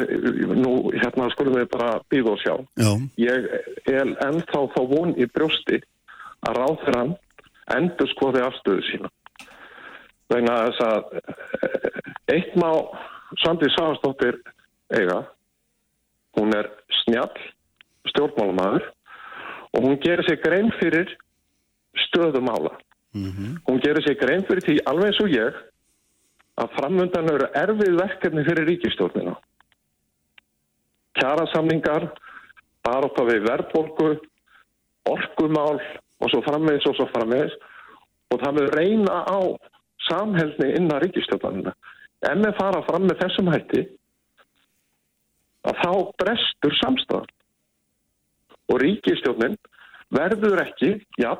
nú hérna skulum við bara býða og sjá. Já. Ég er ennþá þá von í brjósti að ráðhöran endur skoði afstöðu sína. Þegar þess að eh, eitt má Sandi Sáastóttir eiga, hún er snjall stjórnmálumæður og hún gerir sig grein fyrir stöðumála. Mm -hmm. Hún gerir sig grein fyrir því alveg eins og ég að framöndan eru erfið verkefni fyrir ríkistjórnina. Kjarasamningar, baróta við verðbólku, orkumál og svo frammeins og svo frammeins og það með reyna á samhælni innan ríkistjórnina. En með fara fram með þessum hætti að þá brestur samstafan og ríkistjónin verður ekki, já,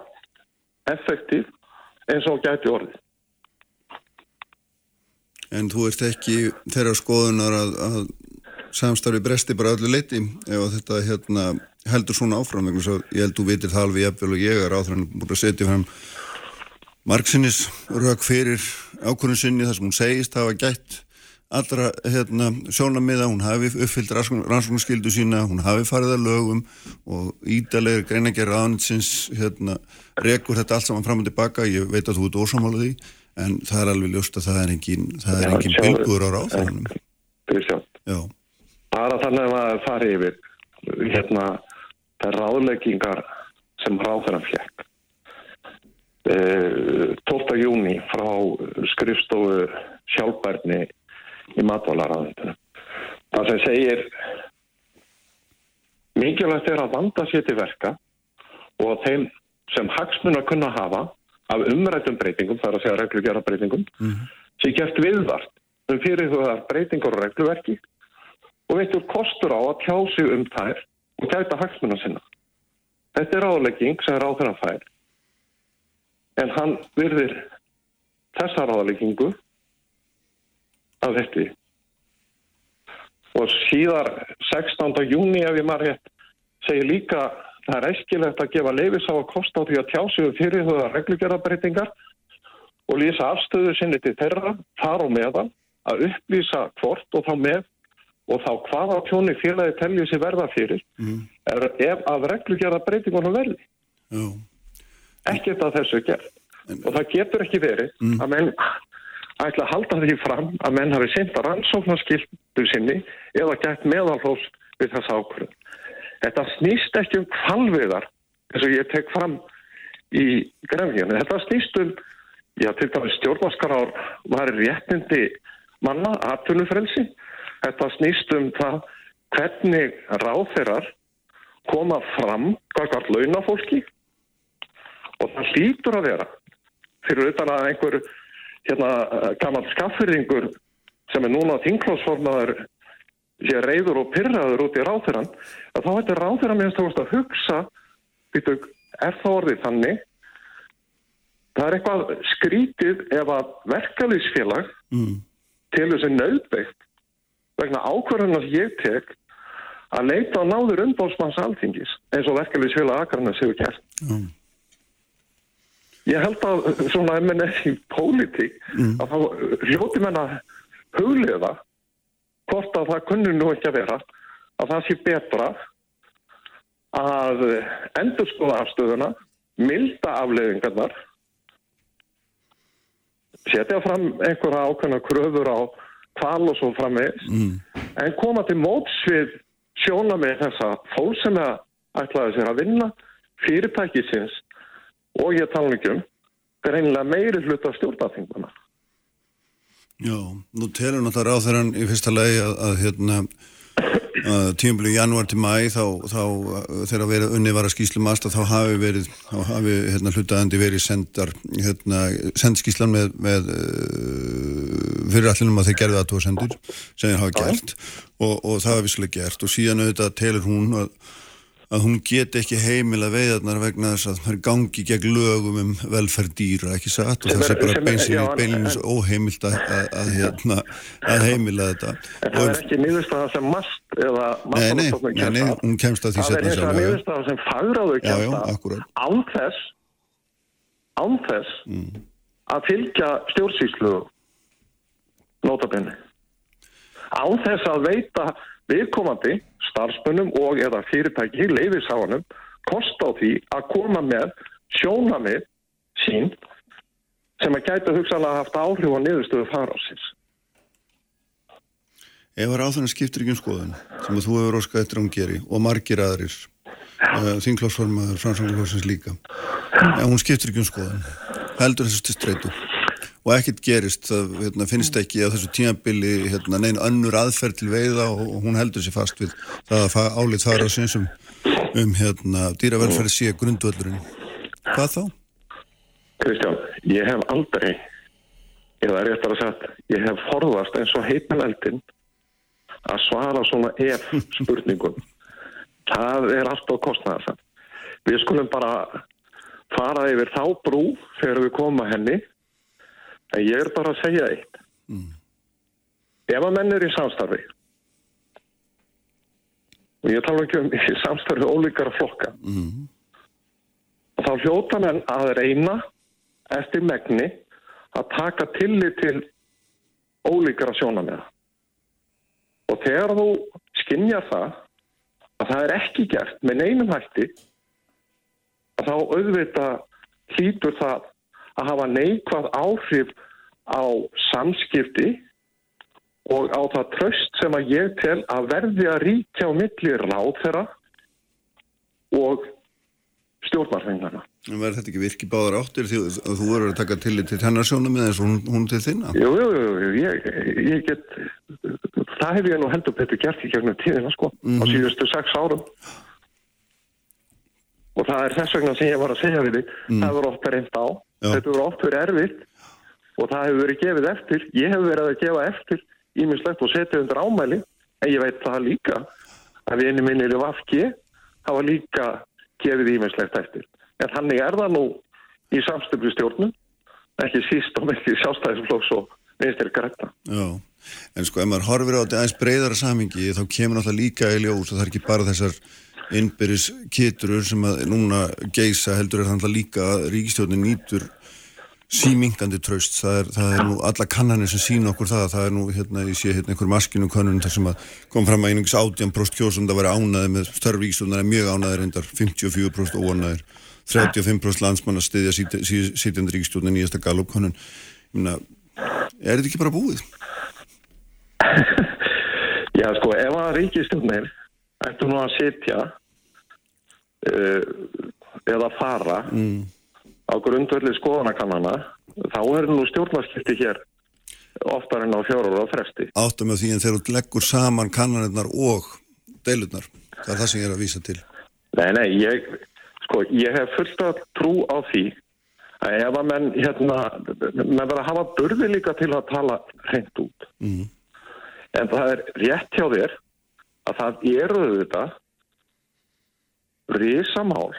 effektív eins og gæti orðið. En þú ert ekki þeirra skoðunar að, að samstarfi bresti bara öllu leiti ef þetta hérna, heldur svona áfram ég held þú vitir það alveg jafnvel og ég er áþrann búin að setja fram margsinnis rauk fyrir ákvörðun sinni þar sem hún segist hafa gætt allra hérna, sjónamiða, hún hafi uppfyllt rannsóknarskildu sína, hún hafi farið að lögum og ídalegir greinagerð aðninsins hérna, rekur þetta allt saman fram og tilbaka, ég veit að þú ert ósámálaði, en það er alveg ljóst að það er engin, það er engin bylgur á ráðfæðanum. Það er að þannig að það fari yfir hérna það ráðleggingar sem ráðfæðan fjekk. 12. júni frá skrifstofu sjálfbærni í matválaráðundinu. Það sem segir mikilvægt er að vanda sér til verka og þeim sem hagsmun að kunna hafa af umrættum breytingum, þar að segja reglugjara breytingum, mm -hmm. sé gert viðvart um fyrir þú að breytingur og regluverki og veitur kostur á að tjá sig um þær og gæta hagsmuna sinna. Þetta er álegging sem er áþrann fær en hann virðir þessa ráðleggingu af þetta og síðar 16. júni ef ég maður hér segir líka það er eskilegt að gefa leifis á að kosta á því að tjásum fyrir þau að reglugjörðabreitingar og lýsa afstöðu sinni til þeirra, þar og meðan, að upplýsa hvort og þá með og þá hvaða tjóni félagi telju sér verða fyrir mm. er ef að reglugjörðabreitingunum verði. Já. Ekkert að þessu gerð. En, og það getur ekki verið mm. að menn ætla að halda því fram að menn hafi senda rannsóknarskildu sinni eða gætt meðalhós við þessa ákvörðun. Þetta snýst ekki um kvalviðar eins og ég tek fram í grefninginu. Þetta snýst um, já til dæmis stjórnaskarár var réttindi manna, atvinnufrelsi. Þetta snýst um það hvernig ráþeirar koma fram hvert launafólki og það hlýtur að vera fyrir utan að einhver hérna gammal skaffyrðingur sem er núna þinglósformaður sé reyður og pyrraður út í ráþurann að þá hættir ráþurann minnst að hugsa býtu, er það orðið þannig það er eitthvað skrítið ef að verkalýsfélag mm. til þessi nöðbeitt vegna ákvarðan að ég tek að leita á náður umbóðsmanns alþingis eins og verkalýsfélag akarna séu kert mm. Ég held að svona er í pólitík mm. að þá hljóti menn að huglega hvort að það kunnur nú ekki að vera að það sé betra að endur skoða afstöðuna, milda afleiðingarnar, setja fram einhverja ákveðna kröfur á kval og svo framvegis, mm. en koma til mótsvið sjóna með þessa fólk sem ætlaði sér að vinna fyrirtækisins og ég tala um greinilega meiri hlut af stjórnarþinguna. Já, nú telur náttúrulega á þeirran í fyrsta legi að, að hérna tíumblíu janúar til mæ þá, þá þegar verið unni var að skýslu mast að þá hafi verið þá hafi hérna, hlutaðandi verið sendar hérna, sendskíslan með, með uh, fyrirallinum að þeir gerði aðtóða sendur sem þeir hafa gert og, og það hafi visslega gert. Og síðan auðvitað telur hún að að hún get ekki heimila veiðarnar vegna þess að það er gangi gegn lögum um velferð dýra, ekki satt og það sé bara beinleins óheimilt að, að, að, hérna, að heimila þetta. En það er ekki nýðurstaða sem mast eða Nei, nei, nei, nei, hún kemst að því setna sjálf. Það er nýðurstaða sem fagráður kemst að ánþess ánþess mm. að fylgja stjórnsýslu notabene. Ánþess að veita viðkomandi starfsmunum og eða fyrirtæki leiðisáðanum kost á því að koma með sjónamið sín sem að gæta hugsanlega haft áhrif á niðurstöðu farásins. Ef að ráðan skiptir ekki um skoðun sem að þú hefur óskað eftir án geri og margir aðrir uh, þinglásformaður, fransanglásins líka en hún skiptir ekki um skoðun heldur þessu til streytu og ekkert gerist, það hérna, finnst ekki að þessu tímabili hérna, neina önnur aðferð til veiða og hún heldur sér fast við það að álið þar á synsum um hérna, dýravelferð sé grundvöldurinn. Hvað þá? Kristján, ég hef aldrei eða réttar að sagt, ég hef forðast eins og heitmeldin að svara svona ef spurningum. (laughs) það er allt á kostnæðarsan. Við skulum bara fara yfir þá brú þegar við koma henni En ég er bara að segja eitt. Mm. Ef að menn er í samstarfi, og ég tala ekki um (laughs) í samstarfi ólíkara flokka, mm. þá hljóta menn að reyna eftir megni að taka tillit til ólíkara sjónamega. Og þegar þú skinnja það að það er ekki gert með neinum hætti, þá auðvita hlýtur það að hafa neikvað áhrif á samskipti og á það tröst sem að ég tel að verði að ríkja á milli ráð þeirra og stjórnarfengarna. En verður þetta ekki virkið báðar áttir því að þú verður að taka tillit til hennarsjónum eða eins og hún, hún til þinna? Jú, jú, jú, ég, ég get, það hef ég nú heldur betur gert í gegnum tíðina sko, mm -hmm. á mhm. síðustu sex árum og það er þess vegna sem ég var að segja við þig, mm. það voru oft reynd á. Þetta voru oft verið erfitt og það hefur verið gefið eftir, ég hef verið að gefa eftir ímislegt og setja undir ámæli, en ég veit það líka að við einu minnir í Vafki hafa líka gefið ímislegt eftir. En þannig er það nú í samstöflu stjórnum, ekki síst og því sjálfstæðisflóks og vinstir græta. Já, en sko ef maður horfir á þetta aðeins breyðara samingi þá kemur náttúrulega líka í ljós og það er ekki bara þessar innbyrjus kiturur sem að núna geisa heldur er þannig líka að ríkistjónin nýtur símingandi tröst, það er, það er nú alla kannanir sem sína okkur það, það er nú hérna, ég sé hérna einhver maskinu kannun þar sem að kom fram að einungis átján prost kjósund að vera ánaði með störfvíkstjónar er mjög ánaði reyndar, 54 prost óanaðir 35 prost landsmann að styðja sítjandi ríkistjónar nýjasta galup kannun, ég meina er þetta ekki bara búið? (laughs) Já sko, ef að ríkistjónir ættu nú að sitja uh, eða fara mm á grundverli skoðanakannana þá er nú stjórnarskipti hér oftar en á fjórar og fresti. Áttum með því en þeir eru leggur saman kannanirnar og deilurnar. Það er það sem ég er að vísa til. Nei, nei, ég, sko, ég hef fullt að trú á því að ef að menn, hérna, menn verða að hafa burði líka til að tala hreint út. Mm. En það er rétt hjá þér að það eru þetta risamál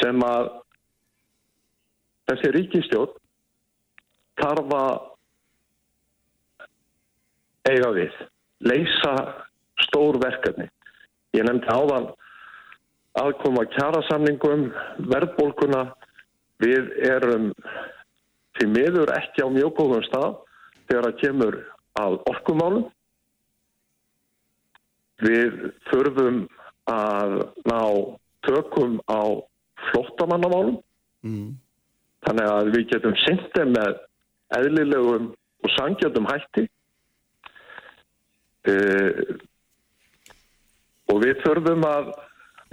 sem að þessi ríkistjón þarf að eiga við, leysa stór verkefni. Ég nefndi áðan aðkoma kjærasamningum, verðbólkuna, við erum því miður ekki á mjög góðum stað þegar það kemur að orkumálum. Við þurfum að ná tökum á flottamannamálum. Mm. Þannig að við getum syndið með eðlilegum og sangjöndum hætti uh, og við þurfum að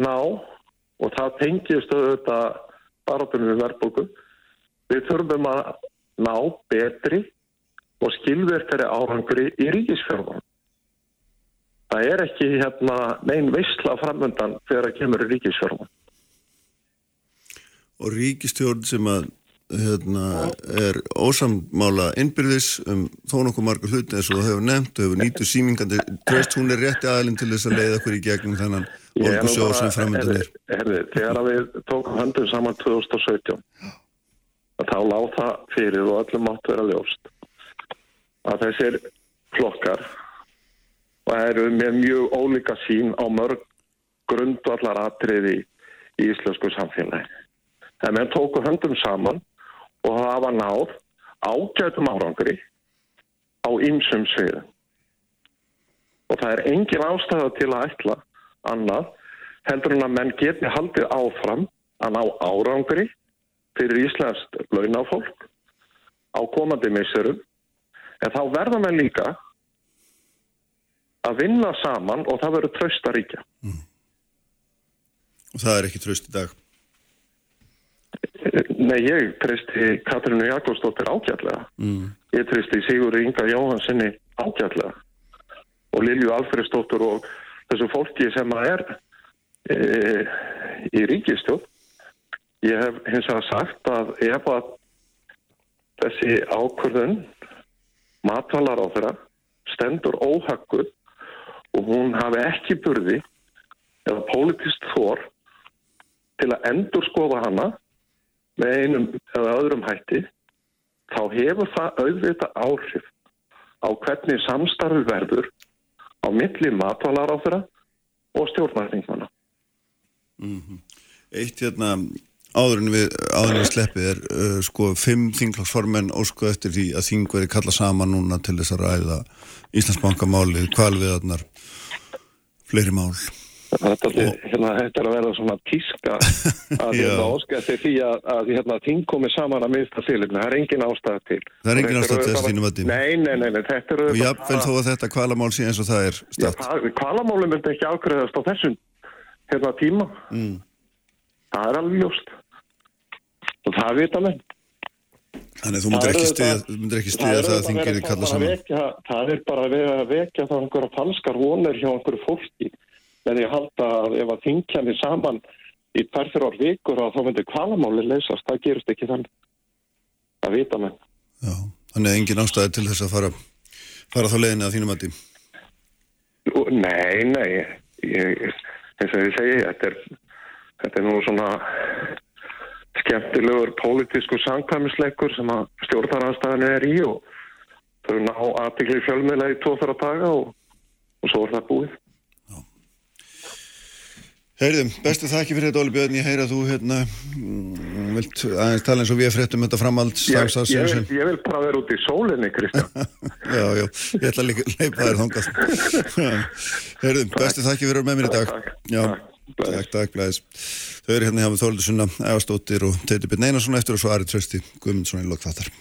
ná og það tengist auðvitað barátunum við verðbólkum við þurfum að ná betri og skilverkari árangri í ríkisfjörðunum. Það er ekki hérna neyn veistla framöndan þegar það kemur í ríkisfjörðunum. Og ríkistjórn sem að hérna, er ósammála innbyrðis um þó nokkuð margur hluti eins og þú hefur nefnt og hefur nýtu símingandi tröst, hún er rétti aðlinn til þess að leiða okkur í gegnum þannan orkusjóð sem framöndan er herri, Þegar við tókum höndum saman 2017 þá láð það fyrir og öllum átt vera ljóst að þessir flokkar og eru með mjög ólíka sín á mörg grundvallar atriði í íslensku samfélagi en við tókum höndum saman og hafa náð ágætum árangri á ymsum sviðum. Og það er engin ástæða til að ætla annað heldur en að menn geti haldið áfram að ná árangri fyrir Íslands launafólk á komandi misserum en þá verða menn líka að vinna saman og það verður tröst að ríkja. Mm. Og það er ekki tröst í dag? Nei, ég treysti Katrínu Jakobsdóttir ágætlega. Mm. Ég treysti Sigur Inga Jóhansinni ágætlega og Lilju Alfredsdóttur og þessu fólki sem að er e, í ríkistjóð. Ég hef hins vegar sagt að ef að þessi ákvörðun matvalar á þeirra stendur óhagguð og hún hafi ekki burði eða politist þór til að endur skoða hana með einum eða öðrum hætti þá hefur það auðvita áhrif á hvernig samstarfi verður á milli matvalar á þeirra og stjórnarþingmanna. Mm -hmm. Eitt hérna áðurinn við, áðurinn við sleppið er uh, sko fimm þinglagsformen ósku eftir því að þing veri kalla saman núna til þess að ræða Íslandsbankamáli, kvalviðarnar fleiri mál. Þetta, og... hérna, þetta er að vera svona tíska (laughs) að hérna, óskætti því að, að hérna, ting komi saman að mista sílefni. Það er engin ástæða til. Það er engin ástæða til þess þínum að dýna. Nei, nei, nei, þetta eru... Og jáfnveil þó að þetta kvalamál sé eins og það er statt. Kvalamálum myndi ekki ákveðast á þessum hérna, tíma. Mm. Það er alveg ljóst. Og það vita menn. Þannig þú myndir ekki stiðja það að þingir kalla saman. Það er bara að vekja þá einhverja falskar vonir hjá einhverju fólki en ég halda að ef að þingjanir saman í perfir ár vikur og þá myndir kvalamáli leysast, það gerist ekki þannig að vita með Já, þannig að engin ástæði til þess að fara fara þá leginni að þínum að tí Nei, nei ég, eins og ég segi þetta er, þetta er nú svona skemmtilegur pólitísku sangkvæmisleikur sem að stjórnarnarstaðinu er í og þau ná aðbyggli fjölmiðlega í tvo þar að daga og, og svo er það búið. Heyrðum, bestu þakki fyrir þetta Óli Björn, ég heyra að þú hérna mm, vilt aðeins tala eins og við fréttum þetta framhald ég, ég, vil, ég vil bara vera út í sólinni, Kristján. (laughs) Já, já, ég ætla að leipa þér þongast (laughs) Heyrðum, bestu þakki fyrir með mér í dag. Já, takk, takk, blæðis Þau eru hérna hjá með Þóldur Sunna, Ægastóttir og Teitur Björn Einarsson eftir og svo Ari Trösti Guðmundsson í lokþáttar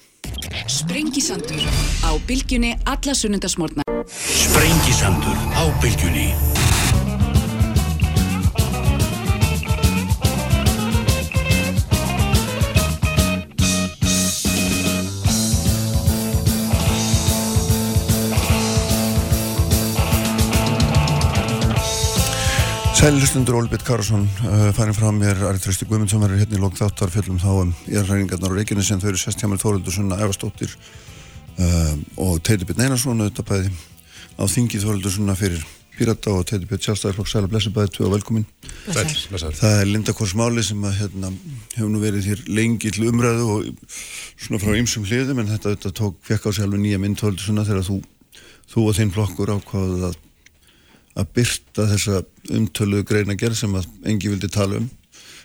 Sprengisandur á bylgjunni alla sunnundasmórna Sprengisandur á bylgjunni Sælilustundur Ólbjörn Karlsson uh, farin frá mér Ari Trösti Guðmundsson verður hérna í lók þáttar fjöllum þá um érræningarnar og reikinu sem þau eru sest hjá mér Þóruldur Sunna Ævastóttir uh, og Teitur Björn Einarsson auðvitað bæði á þingi Þóruldur Sunna fyrir Pirata og Teitur Björn Sjálfstæðarflokk Sæla Blessibæði, tvö og velkomin Það er Linda Korsmáli sem að, hérna, hefur nú verið hér lengi til umræðu og svona frá ymsum hliðum en þetta, þetta tók, fekk á sig alveg nýja mynd Þóruldur Sunna þegar þú, þú og þinn flokkur ákvaðuð að að byrta þessa umtöluðu greina gerð sem að engi vildi tala um.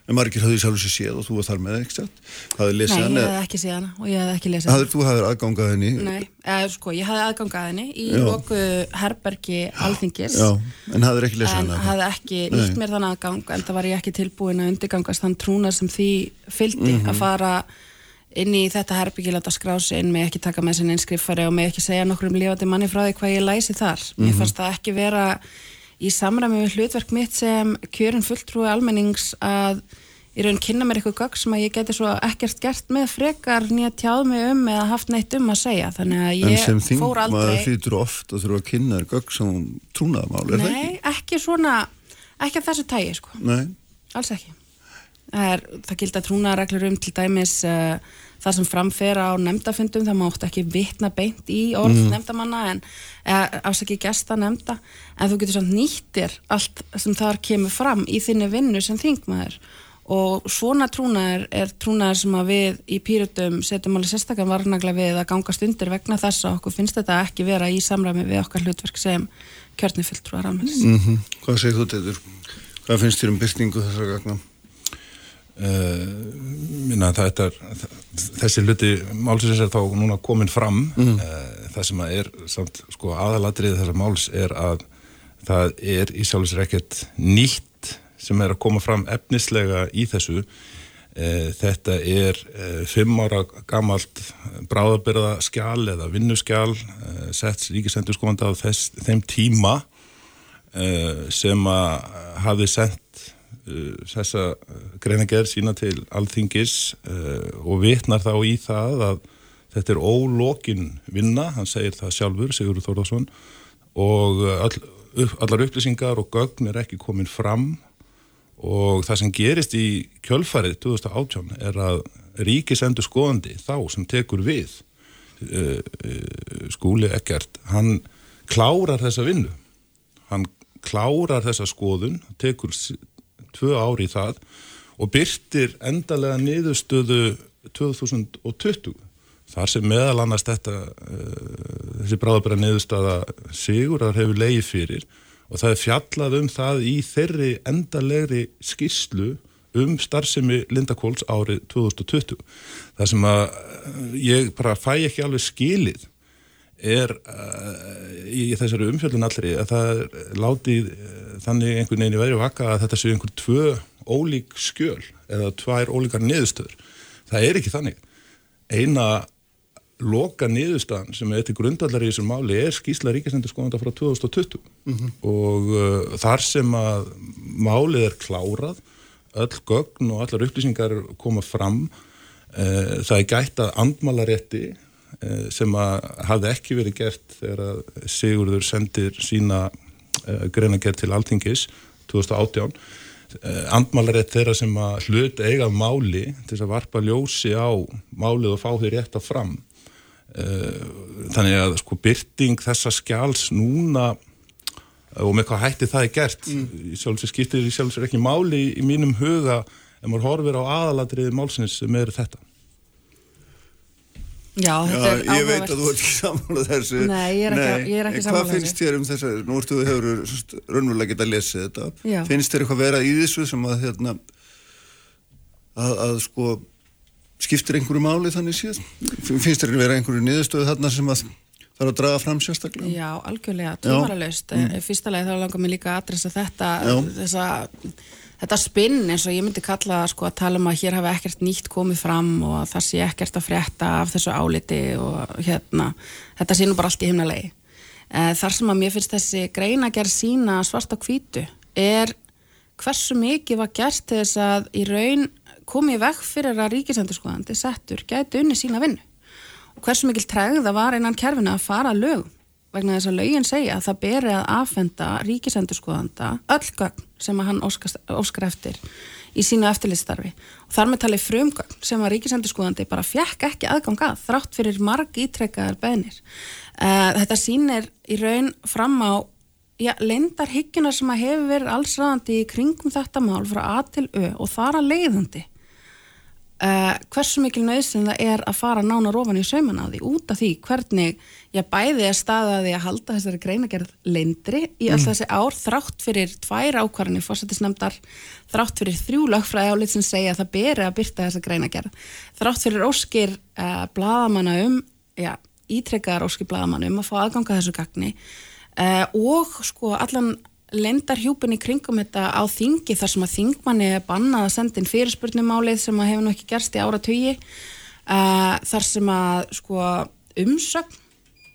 En margir hafði sjálf sér séð og þú var þar með ekki Nei, ég hafði ekki séð hana og ég hafði ekki lesað hana Þú hafði aðgangað henni? Nei, eða, sko, ég hafði aðgangað henni í loku herbergi alþingis. Já, en hafði ekki lesað hana? En hafði ekki nýtt mér þann aðgang en það var ég ekki tilbúin að undirgangast þann trúna sem því fyldi mm -hmm. að fara inn í þetta herbyggi láta skrási inn með ekki taka með sinni innskriffari og með ekki segja nokkur um lifandi manni frá því hvað ég læsi þar. Mm -hmm. Mér mhm. fannst það ekki vera í samræmi við hlutverk mitt sem kjörin fulltrúi almennings að í raun kynna mér eitthvað gögg sem að ég geti svo ekkert gert með frekar nýja tjáð mig um eða haft neitt um að segja þannig að ég fór aldrei En sem þing maður þýtur ofta að þurfa að kynna þér gögg sem trúnaðamál, er Nei, það ekki? Nei, ekki svona, ekki af þessu tægi sko Nei Alls ekki Það, er, það gildi að trúnaðareglur um til dæmis uh, það sem framfer á nefndafundum það mátt ekki vitna beint í orð mm. nefndamanna en afsaki gesta nefnda en þú getur samt nýttir allt sem þar kemur fram í þinni vinnu sem þingmaður og svona trúnaður er trúnaður sem að við í pýrutum setjum alveg sérstaklega varnaglega við að gangast undir vegna þess að okkur finnst þetta ekki vera í samræmi við okkar hlutverk sem kjörnifiltrúar almennis mm -hmm. Hvað segir þú þetta? Hvað finnst þér um byrtingu þessar gagna? Uh, minna, er, þessi luti málsins er þá núna komin fram mm. uh, það sem er samt, sko, aðalatrið þessar máls er að það er í sjálfsvegar ekkert nýtt sem er að koma fram efnislega í þessu uh, þetta er fimm ára gamalt bráðabyrða skjál eða vinnuskjál sett ríkisendur skoðanda á þess, þeim tíma sem að hafi sendt þessa uh, greinagerð sína til alþingis uh, og vitnar þá í það að þetta er ólokinn vinna, hann segir það sjálfur, Sigurður Þórðarsson og all, allar upplýsingar og gögn er ekki komin fram. Og það sem gerist í kjölfarið 2018 er að ríkisendur skoðandi þá sem tekur við skúli ekkert, hann klárar þessa vinnu, hann klárar þessa skoðun, tekur tvö ári í það og byrtir endalega niðurstöðu 2020 þar sem meðal annars þetta uh, þessi bráðabæra niðurstöða sigurar hefur leiði fyrir og það er fjallað um það í þeirri endalegri skýrslu um starfsemi Lindakóls árið 2020 það sem að uh, ég bara fæ ekki alveg skilið er uh, í þessari umfjöldun allri að það látið uh, þannig einhvern veginn í veðri vaka að þetta séu einhvern tvö ólík skjöl eða tvær ólíkar niðurstöður. Það er ekki þannig. Eina loka niðurstöðan sem er til grundallar í þessum máli er skýsla ríkisendurskóðanda frá 2020 mm -hmm. og uh, þar sem að málið er klárað, öll gögn og allar upplýsingar koma fram, uh, það er gætt að andmálarétti Eh, sem að hafði ekki verið gert þegar Sigurður sendir sína uh, greinagerð til Altingis 2018 uh, andmálarett þeirra sem að hlut eiga máli til þess að varpa ljósi á málið og fá því rétt að fram. Þannig að sko byrting þessa skjáls núna og með hvað hætti það er gert mm. sjálfsveit skiptir í sjálfsveit ekki máli í mínum huga en maður horfir á aðalatriði málsins sem eru þetta Já, þetta er Já, ég veit áhugavert. að þú ert ekki sammála þessu. Nei, ég er ekki- er ekki En sammála Hvað finnst þér um þess að, nú ertu hefur raunverulega geta lesið þetta, Já. finnst þér eitthvað vera í þessu sem að, hérna, að, að sko, skiptir einhverju máli þannig síðan? Finnst þér vera einhverju niðurstöðu þarna sem að þarf að draga fram sérstaklega? Já, algjörlega, tómaralaust mm. Fyrsta lagi þá langar mér líka að adressa þetta Já. þessa, þetta spinn eins og ég myndi kalla sko, að tala um að hér hafi ekkert nýtt komið fram og að það sé ekkert að frétta af þessu áliti og hérna þetta sé nú bara allt í himnalegi Eh, Þar sem að mér finnst þessi greina gerð sína svart á hvítu er hversu mikið var gert þess að í raun komið veg fyrir að ríkisendurskoðandi settur gæti unni sína vinnu. Og hversu mikil tregða var innan kerfinu að fara lögum vegna þess að lögin segja að það beri að afhenda ríkisendurskoðanda öll gögn sem að hann óskar eftir í sínu eftirlitstarfi og þar með talið frumgögn sem að ríkisendurskoðandi bara fjekk ekki aðgang að þrátt fyrir marg ítrekkaðar beðnir. Uh, þetta sýnir í raun fram á já, leyndar hyggjuna sem að hefur verið allsræðandi í kringum þetta mál frá A til Ö og þar að leiðandi uh, hversu mikil nöðsinn það er að fara nánar ofan í sauman á því út af því hvernig ég bæði að staða því að halda þessari greinagerð leindri í all þessi ár þrátt fyrir tvær ákvarðinni fórsættisnefndar þrátt fyrir þrjú lögfræði álit sem segja að það beri að byrta þessa greinagerð þrátt fyrir óskir uh, bladamanna um já, ítrekkaðar óskir bladamanna um að fá aðganga þessu gagni uh, og sko allan lendar hjúpin í kringum þetta á þingi þar sem að þingmanni er bannað að senda inn fyrirspurnumálið sem að hefur nú ekki gerst í ára tugi uh, þar sem að sko umsögn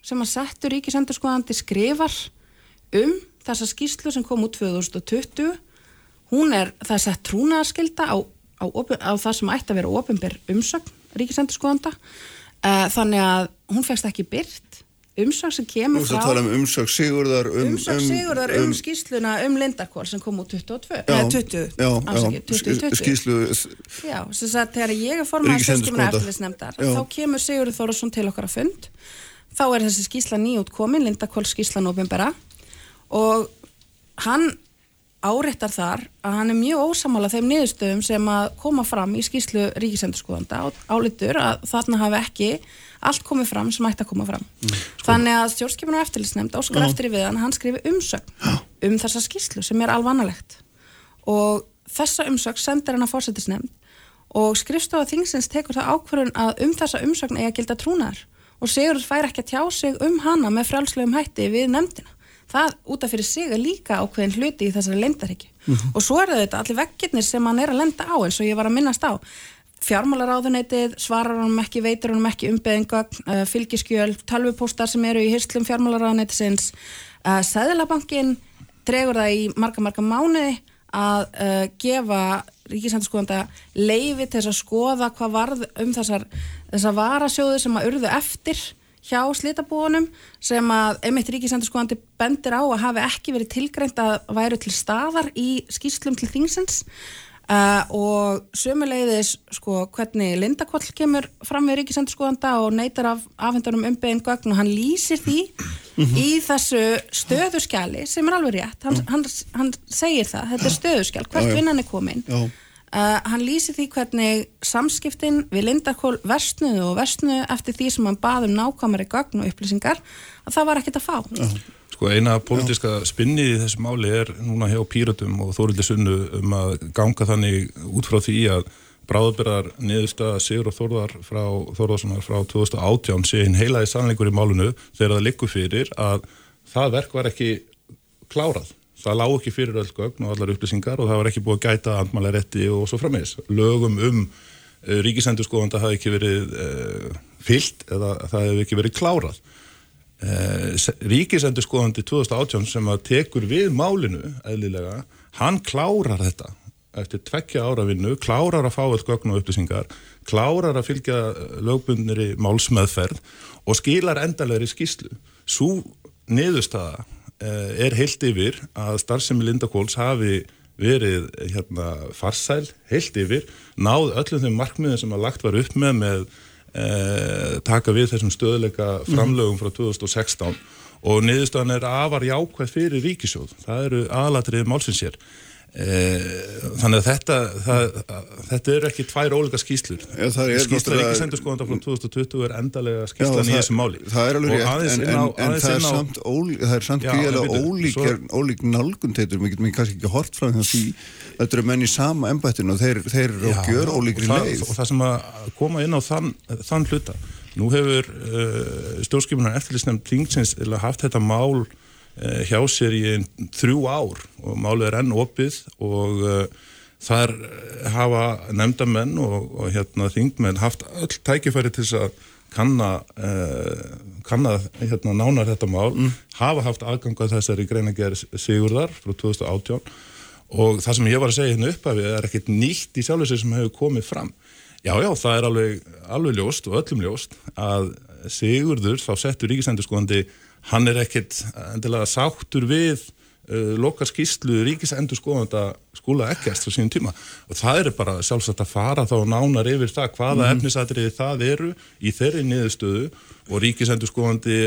sem að settur ríkisendurskoðandi skrifar um þessa skýslu sem kom út 2020 hún er það sett trúnaðarskilda á, á, á það sem ætti að vera ofinber umsögn ríkisendurskoðanda uh, þannig að hún fegst ekki byrt umsögn sem Þú kemur veist að tala um umsökk Sigurðar um... umsögn Sigurðar um, skýsluna um Lindarkól sem kom út 22, Já, eða 20, já, afsakið, já, 2020. skýslu Já, sem sagt, þegar ég er formað stjórnskipuna eftirlitsnefndar, Já. þá kemur Sigurður Þórasson til okkar að fund, þá er þessi skýsla nýjút komin, Lindarkól skýslan ofinbera og hann áréttar þar að hann er mjög ósamála þeim niðurstöðum sem að koma fram í skýslu ríkisendurskoðanda og álitur að þarna hafi ekki allt komið fram sem ætti að koma fram. Þannig að stjórnskipun og eftirlitsnefnd óskar Já. eftir í við hann, skrifi umsögn um þessa skýslu sem er alvanalegt og þessa umsögn sendir hann að fórsetisnefnd og skrifstofa þingsins tekur það ákvörðun að um þessa umsögn eigi að gilda trúnar og Sigurður fær ekki að tjá sig um hana með frjálslegum hætti við nefndina. Það út af fyrir sig er líka ákveðin hluti í þessari leindarhyggi. Og svo er þetta allir veggirnir sem hann er að lenda á eins og ég var að minnast á. Fjármálaráðuneytið svarar honum ekki, veitur honum ekki umbeðingögn, uh, fylgiskjöl, tölvupóstar sem eru í hyrslum fjármálaráðuneytisins. Uh, Sæðlabankin dregur það í marga, marga mánuði að uh, gefa ríkisandurskoðanda leifi til þess að skoða hvað varð um þessar, þessar varasjóðu sem að urðu eftir hjá slitabúunum sem að einmitt ríkisandurskoðandi bendir á að hafi ekki verið tilgreint að væru til staðar í skýslum til þingsins. Uh, og sömuleiðis sko hvernig Lindakoll kemur fram við ríkisandurskoðanda og neytar af afhendarum umbeðin gögn og hann lýsir því í þessu stöðuskjali sem er alveg rétt, hann, hann, hann segir það, þetta er stöðuskjal, hvert vinnan er komin. Já. Uh, hann lýsir því hvernig samskiptin við Lindarkól versnuðu og versnuðu eftir því sem hann bað um nákvæmari gögn og upplýsingar að það var ekkert að fá. Sko eina pólitíska spinnið í þessu máli er núna hjá Píratum og Þórildi Sunnu um að ganga þannig út frá því að bráðbyrðar niðurstaða Sigur og Þórðar frá Þórðarssonar frá 2018 sé hinn heilaði sannleikur í málunu þegar það liggur fyrir að það verk var ekki klárað. Það lág ekki fyrir öll gögn og allar upplýsingar og það var ekki búið að gæta andmælarétti og svo frammeðis. Lögum um uh, ríkisendurskoðanda hafi ekki verið uh, fyllt eða það hefði ekki verið klárað. Uh, ríkisendurskoðandi 2018 sem að tekur við málinu eðlilega, hann klárar þetta eftir tvekkja ára vinnu, klárar að fá öll gögn og upplýsingar, klárar að fylgja lögbundniri málsmeðferð og skilar endalegri skýslu. Svo niðurstaða eh, er heilt yfir að starfsemi Lindakóls hafi verið hérna, farsæl, heilt yfir, náð öllum þeim markmiðin sem að lagt var upp með með eh, taka við þessum stöðleika framlögum frá 2016 og niðurstaðan er afar jákvæð fyrir ríkisjóð. Það eru aðalatrið málsins hér. Þannig að þetta það, þetta eru ekki tvær ólika skýslur Já, skýsla Ríkisendurskoðanda frá 2020 er endalega skýslan í þessu máli. Það er alveg Og rétt, en, en, á- en aðeins það er á- samt, ólí, það er samt en byrju, ólík, svo- ólík nálgun teitur, mér getum kannski ekki hort frá því þetta eru menn í sama embættinu og þeir, þeir eru á gjör ólíkri og leið. og það sem að koma inn á þann, þann hluta. Nú hefur uh, stjórnskipunar eftirlýsnefnd Tingsins haft þetta mál hjá sér í þrjú ár og málið er enn opið og uh, þar hafa nefndamenn og, og hérna þingmenn haft öll tækifæri til þess að kanna, uh, kanna hérna, nánar þetta mál, hafa haft aðgang að þessari greinagerð Sigurðar frá 2018 og það sem ég var að segja hérna upphafið er ekkert nýtt í sjálfur sig sem hefur komið fram. Já, já, það er alveg, alveg ljóst og öllum ljóst að Sigurður, þá settur ríkisendurskóðandi, hann er ekkert endilega sáttur við uh, lokar skýslu ríkisendurskóðanda skóla ekkert á sínum tíma og það er bara sjálfsagt að fara þá nánar yfir það hvaða mm. efnisatriði það eru í þeirri niðurstöðu og ríkisendurskóðandi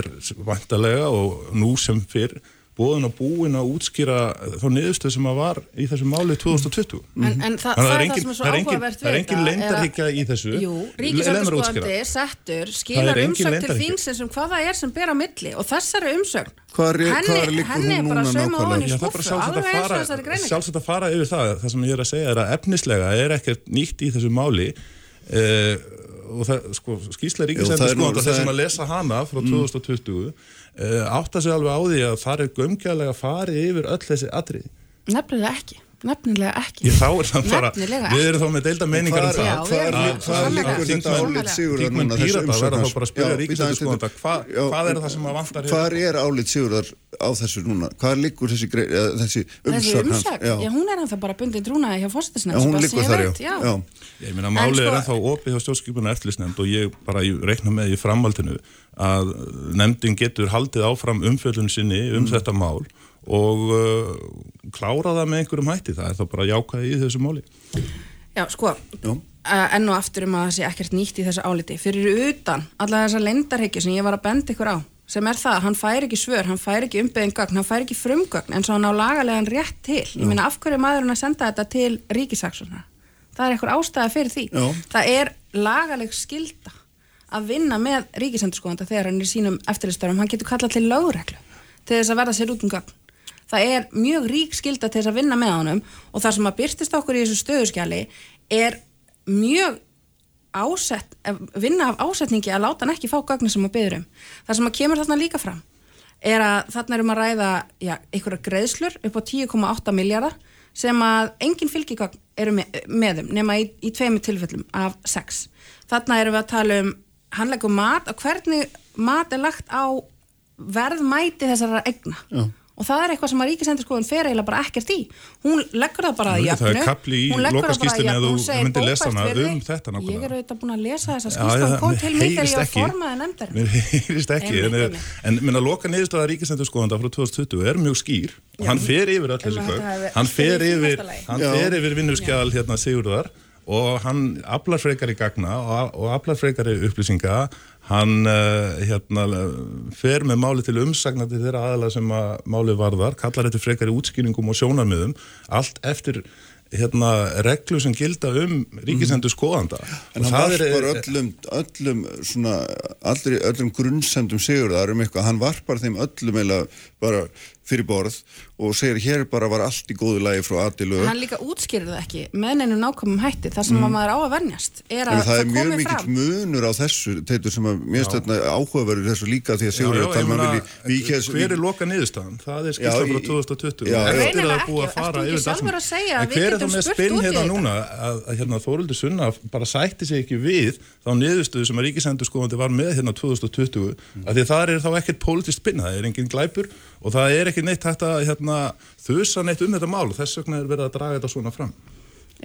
er vantarlega og nú sem fyrr bóðin og búin að útskýra þá niðurstöð sem að var í þessu máli 2020. En, en það, Þannig það að er engin- það sem er svo það er engin- áhugavert það er við engin þetta, leyndarhyggja í þessu. Jú, að útskýra. settur Það skilar umsögn til þingsins um hvað það er sem ber á milli og þessari umsögn Hvar er- henni, henni hún er bara það er bara skúffu sjálfsagt alveg að eins og fara, þessari greining sjálfsagt að fara yfir það. Það sem ég er að segja er að efnislega er ekkert nýtt í þessu máli uh, og það, sko, skýrsla ríkisendur það það þessum að lesa hana frá 2020 uh, átta sig alveg á því að það er gömkjælega farið yfir öll þessi atrið. Nefnilega ekki, nefnilega ekki Ég þá er það bara, við erum þá með deilda meiningar um það. Já, sannarlega. liggur þetta Þingmenn- álit Sigurðar Þingmenn núna þessi Pírata verða þá bara að spyrja Já, já, hvað er það sem að vantar hér? Hvar er álit Sigurðar á þessu núna? Hvað liggur þessi, grei- eða þessi umsögn, já, hún er ennþá bara bundin trúnaði hjá Já, fórstisnefnd hún liggur þar, já. já. Ég meina málið er sko- ennþá opið hjá stjórnskipunar eftirlýsnefnd og ég bara ég reikna með í framhaldinu að nefndin getur haldið áfram umfjöldun sinni um þetta mál og uh, klára það með einhverjum hætti. Það er þá bara jákvæði í þessu máli. Já, sko, Já. enn og aftur um að það sé ekkert nýtt í þessu áliti fyrir utan alla þessa lendarhyggju sem ég var að benda ykkur á sem er það, hann fær ekki svör, hann fær ekki umbeðin gögn, hann fær ekki frumgögn eins og hann á lagalegan rétt til ég meina af hverju er maðurinn að senda þetta til ríkisaksóna það er eitthvað ástæða fyrir því Já. það er lagaleg skilda að vinna með ríkisendurskóðanda þegar hann er sínum eftirlistörum, hann getur kallað til lögreglu til þess að verða sér út um gögn það er mjög rík skilda til þess að vinna með honum og það sem að byrtist okkur í þessu stöðuskjali er mjög ásett, vinna af ásetningi að láta hann ekki fá gögnin sem að byður um. Það sem að kemur þarna líka fram er að þarna erum að ræða já, einhverja greiðslur upp á 10,8 miljardar sem að engin fylgigögn eru með, með þeim nema í, í tveimur tilfellum af sex. Þarna erum við að tala um handlegum mat og hvernig mat er lagt á verðmæti þessara egna Já. Og það er eitthvað sem að ríkisendurskoðun fer eiginlega bara ekkert í. Hún leggur það bara að Nú, jöfnu það er kafli í bara að þú myndir lesa hana um þetta nákvæmlega. ég er auðvitað búin að lesa þessa Já, skýrsla já, hún kom til mig þegar ég var formaði nefndar Mér heyrist ekki, en, einmitt. en minna loka niðurstöða ríkisendurskoðanda frá 2020 er mjög skýr og hann fer yfir þessi Um hafi hann fer yfir vinnurskjál hérna Sigurðar og hann aflar frekari gagna og, og aflar frekari upplýsinga. Hann uh, hérna, fer með máli til umsagna til þeirra aðala sem að máli varðar, kallar þetta frekari útskýringum og sjónarmiðum, allt eftir hérna, reglu sem gilda um ríkisendur skoðanda En hann varpar öllum, öllum svona, allri, öllum grunnsendum sigurðar um eitthvað, hann varpar þeim öllum eða bara fyrir borð og segir hér bara var allt í góðu lagi frá aðilu hann líka útskýrir það ekki með neinum nákvæmum hætti. Þar sem að maður á að verjast er að En það er mjög mikill munur á þessu teitur sem að mér stöðna áhugaverður þessu líka því að Sigurður Já, er að tala um meina, vilji hver er loka niðurstaðan? Það er Já, frá í- 2020 já, já. eftir að það er búið að fara yfir þetta sjálfur allt að segja að En við hver er þá með spinn hérna þetta? núna? Að, hérna, Þóruldur Sunna bara sætti sig ekki við þá niðurstöðu sem að ríkisendurskóðandi var með 2020 mm. af því að það er þá ekkert pólitískt spinn, það er engin glæpur og það er ekki neitt að hérna, þusa neitt um þetta mál og þess vegna er verið að draga þetta svona fram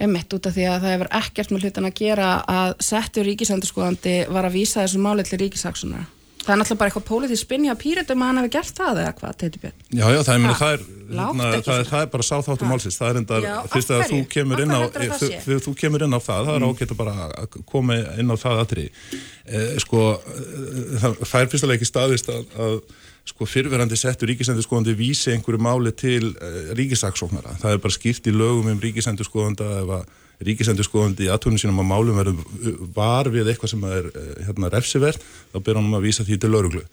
Emitt út af því að það hefur ekkert með hlutan að gera að settur ríkisendurskoðandi var að vísa þessu máli til ríkisaksunar. Það er náttúrulega bara eitthvað pólitíð spinni á pýritum að hann hefur gert það eða hvað, Teitur Björn? Já, já, það, Ha, ha, það, er, hérna, það, er, það er bara sáþáttu Ha. málsins, það er enda, fyrst að þú kemur á, þú-? Mm. þegar þú kemur inn á það, það er ágætt að bara koma inn á það aðri. Eh, sko, eh, það fær fyrstulega ekki staðist að, að sko fyrverandi settur ríkisendurskóðandi vísi einhverju máli til uh, ríkisaksóknara. Það er bara skýrt í lögum um ríkisendurskóðanda ef að ríkisendurskóðandi í aðtunum sínum að málum verður var við eitthvað sem er uh, hérna refsivert, þá ber hann um að vísa því til lauruglu.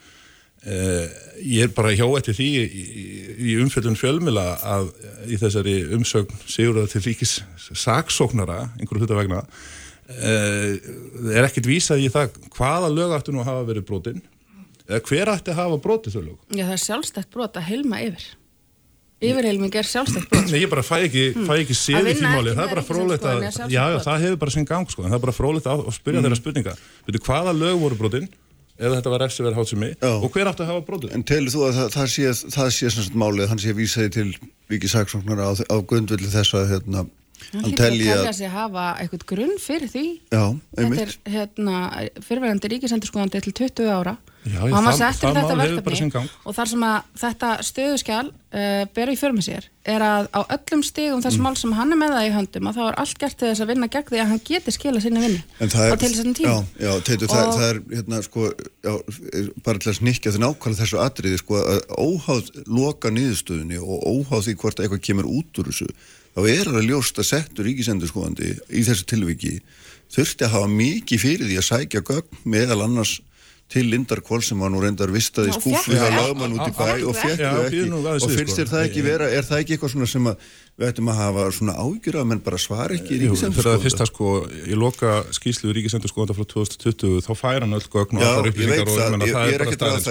Uh, ég er bara hjá eftir því í, í, umfjöldun fjölmila að í þessari umsögn sigurða til ríkis saksóknara, einhverju hluta vegna, er ekkit vísað í það hvaða lög áttu nú hafa verið brotinn eða hver ætti að hafa brotið þau lög? Já, það er sjálfstætt brot að heilma yfir. Yfirheilming er sjálfstætt brot. Nei, ég bara fæ ekki, mm. fæ ekki séð í því máli. Það er bara frólægt að, já, já, það hefur bara sinn gang, sko, en það er bara frólægt að, að spyrja mm. þeirra spurninga. Veitu, hvaða lög voru brotinn, eða þetta var refsi verið hátt sem mig, og hver átti að hafa brotið? En telur þú að það, það sé, það sé svona málið, hann sé vísaði til ríkisaksóknara á, á grundvilli þess að, hérna, hann telji að sig hafa eitthvað grunn fyrir því. Já, þetta er hérna, fyrirverðandi ríkisendurskóðandi til 20 ára. Já, og hann var settur þetta verkefni. og þar sem að þetta stöðuskjál uh, ber í förmið sér er að á öllum stegum þess mm. mál sem hann er með það í höndum að þá er allt gert til þess að vinna gegn því að hann geti skila sinni vinni og til þess að tíma. Já, já teitur, það, það er hérna sko já, bara til að snikja því nákvæmlega þessu atriði sko að óháð loka nýðustöðunni og óháð því hvort eitthvað kemur út úr þessu þá er það ljóst að settu ríkisendurskóðandi í þessu tilviki þurfti að hafa mikið fyrir því að sækja gögn meðal annars til Lindarkvól sem var nú reyndar vistað í skúfu það. lagði mann út í bæ og fekk þau ekki. og finnst þér það ekki vera er það ekki eitthvað svona sem að við ættum að hafa svona ágjur að menn bara svara ekki í ríkisendurskóðanda Fyrir að fyrsta sko, ég loka skýslu ríkisendurskóðanda frá 2020 þá færa hann öll gögn og allar upplýsingar og það. er bara staðins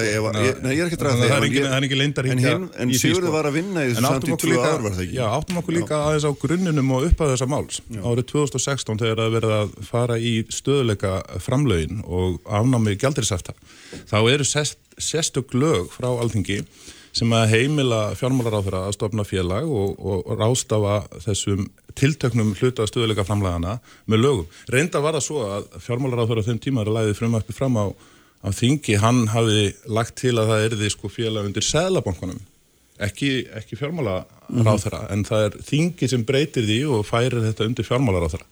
Nei, ég er ekki dræð það Það er ekki leindar hingja En Sigurður var að vinna í þessu samt í 2 ár var það ekki? Já, áttum okkur líka aðeins á grunnunum og upp að þessa máls. Árið 2016 þegar það verið að fara í stöðuleika framlögin og afnámi gældirisafta þá eru sestug lög frá alþingi sem að heimila fjármálaráþurra að stopna félag og, og rástafa þessum tiltöknum hluta stöðuleika framlægana með lögum. Reynda var það svo að fjármálaráþurra þeim tíma er að læði frumvarpi fram á, á þingi, hann hafi lagt til að það erði sko félag undir seglabankunum, ekki, ekki fjármálaráþurra, mm -hmm. en það er þingi sem breytir því og færir þetta undir fjármálaráþurra.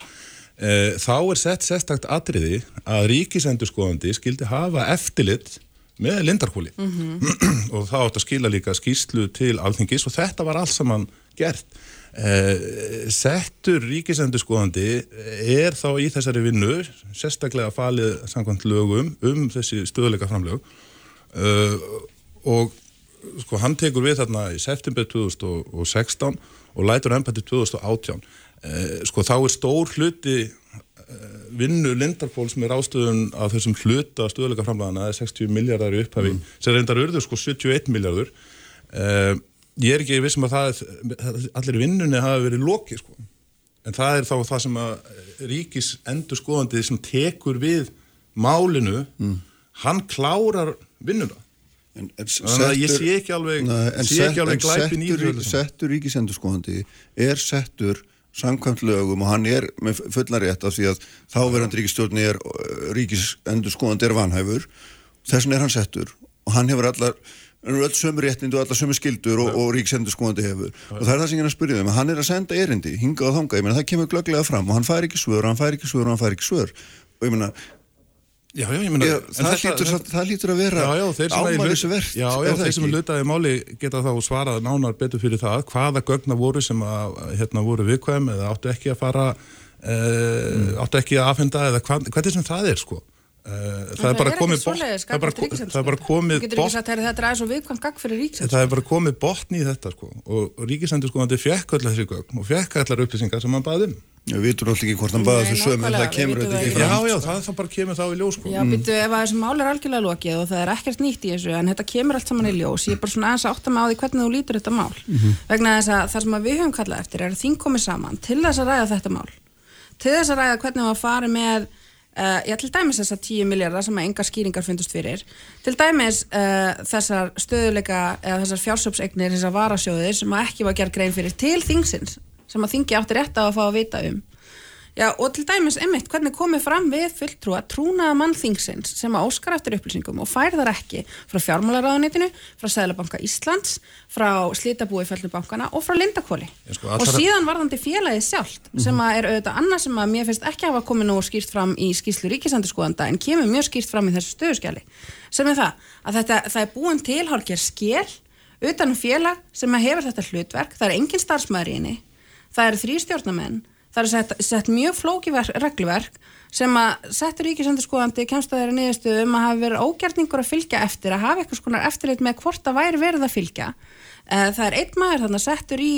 E, þá er sett sérstakt atriði að ríkisendurskoðandi skildi hafa eftirlitt með lindarkúli mm -hmm. og það átt að skila líka skýslu til alþingis og þetta var alls saman gert. Eh, settur ríkisendurskoðandi er þá í þessari vinnu sérstaklega falið samkvæmt lögum um þessi stöðleika framlög. Eh, og sko hann tekur við þarna í september 2016 og lætur ennbætti 2018 eh, sko þá er stór hluti vinnu Lindarfólks með ástöðun af þessum hluta stöðleika framlæðana eða 60 miljardar í upphafi mm. sem reyndar urður sko 71 miljardur uh, ég er ekki vissum að það allir vinnunni hafa verið loki sko en það er þá það sem að ríkis endur skoðandi sem tekur við málinu mm. hann klárar vinnuna en, en að ég sé ekki alveg na, sé ekki alveg glæpin í þessu Settur ríkis endur skoðandi er settur samkvæmt lögum og hann er með fullarétt af því að þáverandi ríkistjórni er ríkisendur skoðandi er vanhæfur. Þessin er hann settur og hann hefur allar hann hefur öll sömu réttindu og allar sömu skildur og, og ríkisendur skoðandi hefur og það er það sem ég er að spyrja um. Hann er að senda erindi, hinga og þanga, ég meina það kemur glögglega fram og hann fær ekki svör og hann fær ekki svör og hann fær ekki svör. Og ég meina Já, já, ég meina, já, það, lítur, þetta, það lítur að vera ámælisverð. Já, já, þeir sem er lutaði máli geta þá svarað nánar betur fyrir það hvaða gögna voru sem að, hérna, voru viðkvæm eða áttu ekki að fara, e, mm. áttu ekki að afhenda eða hvað, er sem það er sko. Það er bara komið botn það er bara komið botn það er bara komið botn í þetta sko og ríkisendur sko þetta fekk allar þessi gögn og fekk allar upplýsingar sem hann baði um. Við vitum alltaf ekki hvort hann baði þessu sömu en það kemur þetta ekki fram. Já, já, það, það bara kemur þá í ljós sko. Já, býtu, ef þessu mál er algjörlega lokið og það er ekkert nýtt í þessu en þetta kemur allt saman í ljós ég er bara svona aðeins átt að maður á því hvernig þú lítur þetta mál. Mm -hmm. vegna þess að það sem við höfum kallað eftir er að þín komið saman til þess að ræða þetta mál. Til þess að ræða hvernig það fari með Uh, já, til dæmis þessar 10 miljardar sem að enga skýringar fundust fyrir. Til dæmis uh, þessar stöðuleika eða þessar fjársöpsegnir, þessar varasjóðir sem að ekki var gerð grein fyrir til þingsins sem að þingi átti rétt á að fá að vita um Já, og til dæmis, einmitt, hvernig komið fram við fulltrúa trúnaða mannþingsins sem að óskar eftir upplýsingum og fær þar ekki frá fjármálaráðanitinu, frá Sæðlabanka Íslands, frá Slitabúi Fællubankana og frá Lindakóli. Sko, Og síðan varðandi félagið sjálft, sem að er auðvitað annað sem að mér finnst ekki hafa komið nú skýrt fram í skýrslu ríkisandurskoðanda en kemur mjög skýrt fram í þessu stöðuskjali. Sem er það, að þetta, það er búin til hálfgerð skél utan um félag sem hefur þetta hlutverk, það er engin henni, það eru þrý stjórnamenn það er sett, sett mjög flóki regluverk sem að settur ríkisendurskóðandi kemst að þeirra niðurstu um að hafa verið ógjarningur að fylgja eftir, að hafa eitthvað skonar eftirlit með hvort að væri verið að fylgja. Uh, það er einn maður þannig að settur í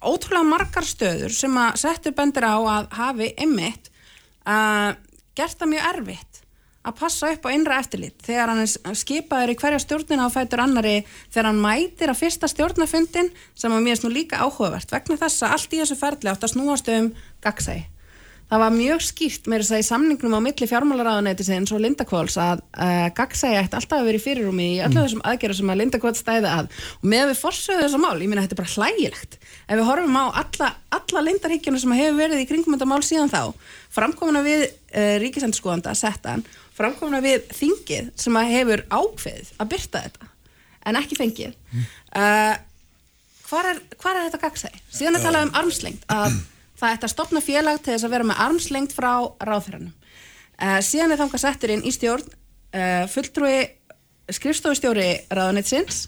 ótrúlega margar stöður sem að settur bendur á að hafi ymmit að uh, gert það mjög erfitt að passa upp á innra eftirlit. Þegar hann skipaður í hverja stjórnina á fætur annari þegar hann mætir að fyrsta stjórnafundin sem að mér er nú líka áhugavert. Vegna þess að allt í þessu ferli átt að snúast um gagsægi. Það var mjög skýrt með þess að í samningnum á milli fjármálaráðanætisins og Lindakváls að uh, gagsægi ætti alltaf að vera í fyrirrumi í öllu þessum aðgerðum sem að Lindakváls stæði að. Og með að við forsögum þessa mál, ég minna þetta er bara hlægilegt. Ef við horfum á alla, alla lindarhyggjuna sem hefur verið í kringum þetta mál síðan þá framkomuna við uh, ríkisendurskóðanda settan framkomna við þingið sem að hefur ákveðið að byrta þetta en ekki fengið. Uh, hvar, er, hvar er þetta gagsæði? Síðan er talað um armslengt að það ætti að stopna félag til þess að vera með armslengt frá ráðferðanum uh, síðan er þangað settur inn í stjórn uh, fulltrúi skrifstofustjóri ráðunitsins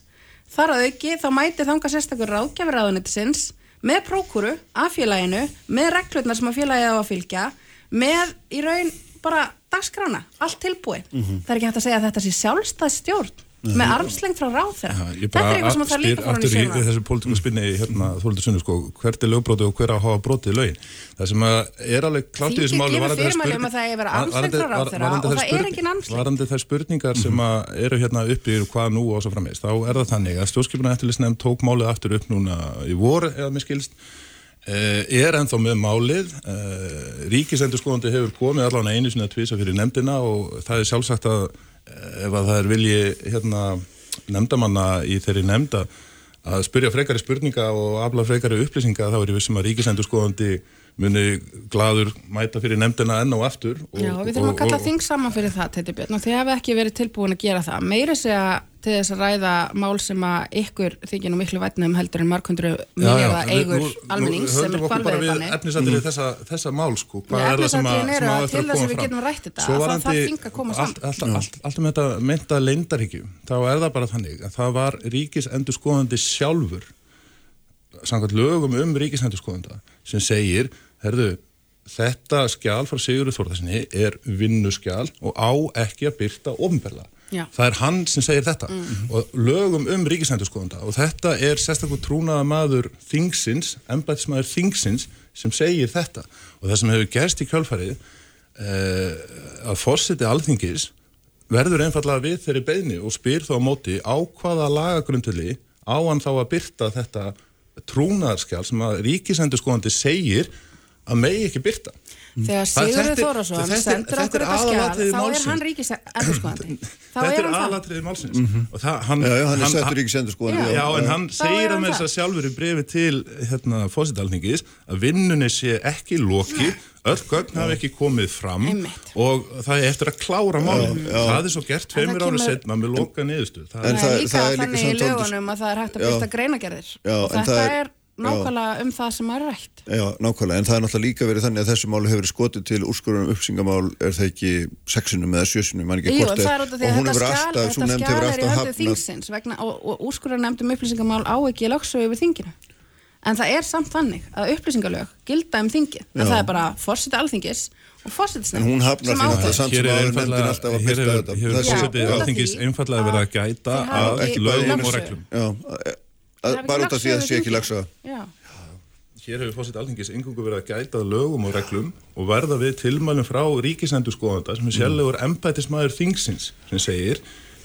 þar að auki þá mæti þangað sérstakur ráðgjafur ráðunitsins með prókuru af félaginu með reglurnar sem að félagið á að fylgja með í raun bara dagskrána, allt tilbúið. Mm -hmm. það er ekki hægt að segja að þetta sé sjálfstæð stjórn Nei, með armslengt frá ráð þeirra þetta er eitthvað sem það líka fór hann í sjöma þessu pólitíku spinni hérna þóldur sunni sko hvert er lögbrótið og hver að hafa brótið lögin? Það sem er alveg klátt í þessu máli gefur fyrirmæli um armslengt Varandi þær spurningar sem eru hérna uppi hvað nú og svo frammeist, þá er það þannig að stjórnskipuna eftirlisnefn tók málið aftur upp núna í vor eða með skilst. Uh, er ennþá með málið. Uh, ríkisendurskóðandi hefur komið allavega einu sinni að tvisa fyrir nefndina og það er sjálfsagt að uh, ef að það er vilji hérna, nefndamanna í þeirri nefnda að spyrja frekari spurninga og afla frekari upplýsinga þá er ég vissum að ríkisendurskóðandi muni gladur mæta fyrir nefndina enn og aftur og, Já, við þurfum að kalla þing saman fyrir það, Teitur Björn og þið hefði ekki verið tilbúin að gera það. Meira segja til þess að ræða mál sem að ykkur þykir nú miklu vætnum heldur en markundru miljardar eigur almennings sem er kvalverið þannig efnisatrið mm. þessa, þessa mál sko. Hvað er það sem að, að til þess að við getum rætt þetta að það þarf þing að koma saman. allt, allt, allt, allt um þetta mynda leindarhyggju þá er það bara þannig að það var ríkis endur skoðandi sjálfur samkvæmt lögum um ríkisendurskóðanda sem segir, herðu þetta skjál frá Sigurður Þórðarsinni er vinnuskjál og á ekki að byrta ofnbella. Það er hann sem segir þetta. Mm og lögum um ríkisendurskóðanda og þetta er sérstaklega trúnaða maður þingsins, embætismadur þingsins sem segir þetta. Og það sem hefur gerst í kjálfarið eh, að fórseti alþingis verður einfallega við þeirri beðni og spyr þá á móti á hvaða lagagrunduli á hann þá að byrta þetta trúnaðarskjál sem að ríkisendurskóðandi segir að megi ekki byrta Þegar Sigurður Þórasson sendur okkur þetta skjál þá er hann ríkisendurskóðandi (clears throat) Þetta er aðalatriðið málsins. Mm -hmm. það, hann, já, já, hann er settur ríkisendurskóðandi Já, en hann segir að með þess að sjálfur í brefi til hérna, fósittalningis að vinnunni sé ekki loki öll gögn hafi ekki komið fram Einmitt. og það er eftir að klára málum það er svo gert tveimur árið setna með loka niðurstu það, það er líka þannig í lögunum að það er hægt að byrta greinagerðir og þetta er nákvæmlega um það sem er rætt. Já, nákvæmlega, en það er náttúrulega líka verið þannig að þessu málu hefur skotið til úrskurðunum uppsingamál er það ekki sexunum eða sjösunum Jú, það er út af því að þetta skjál þetta skjál er í höldu þingsins vegna, og, og úrskurðunum nefndum upplýsingamál á ekki lögsu yfir þinginu. En það er samt þannig að upplýsingalög gilda um þingi, en það er bara fórsiti alþingis og fórsitsnefn en hún hafnar því að það samt sem aður nefndin alltaf að byrta þetta. hér er fórsitið alþingis einfallega verið að gæta að lögum og reglum bara út af því að það sé ekki lagsa Hér hefur fósitt alþingis engungu verið að gæta lögum og reglum og verða við tilmælum frá ríkisendurskóðanda sem er sjálfur embætismæður þingsins sem segir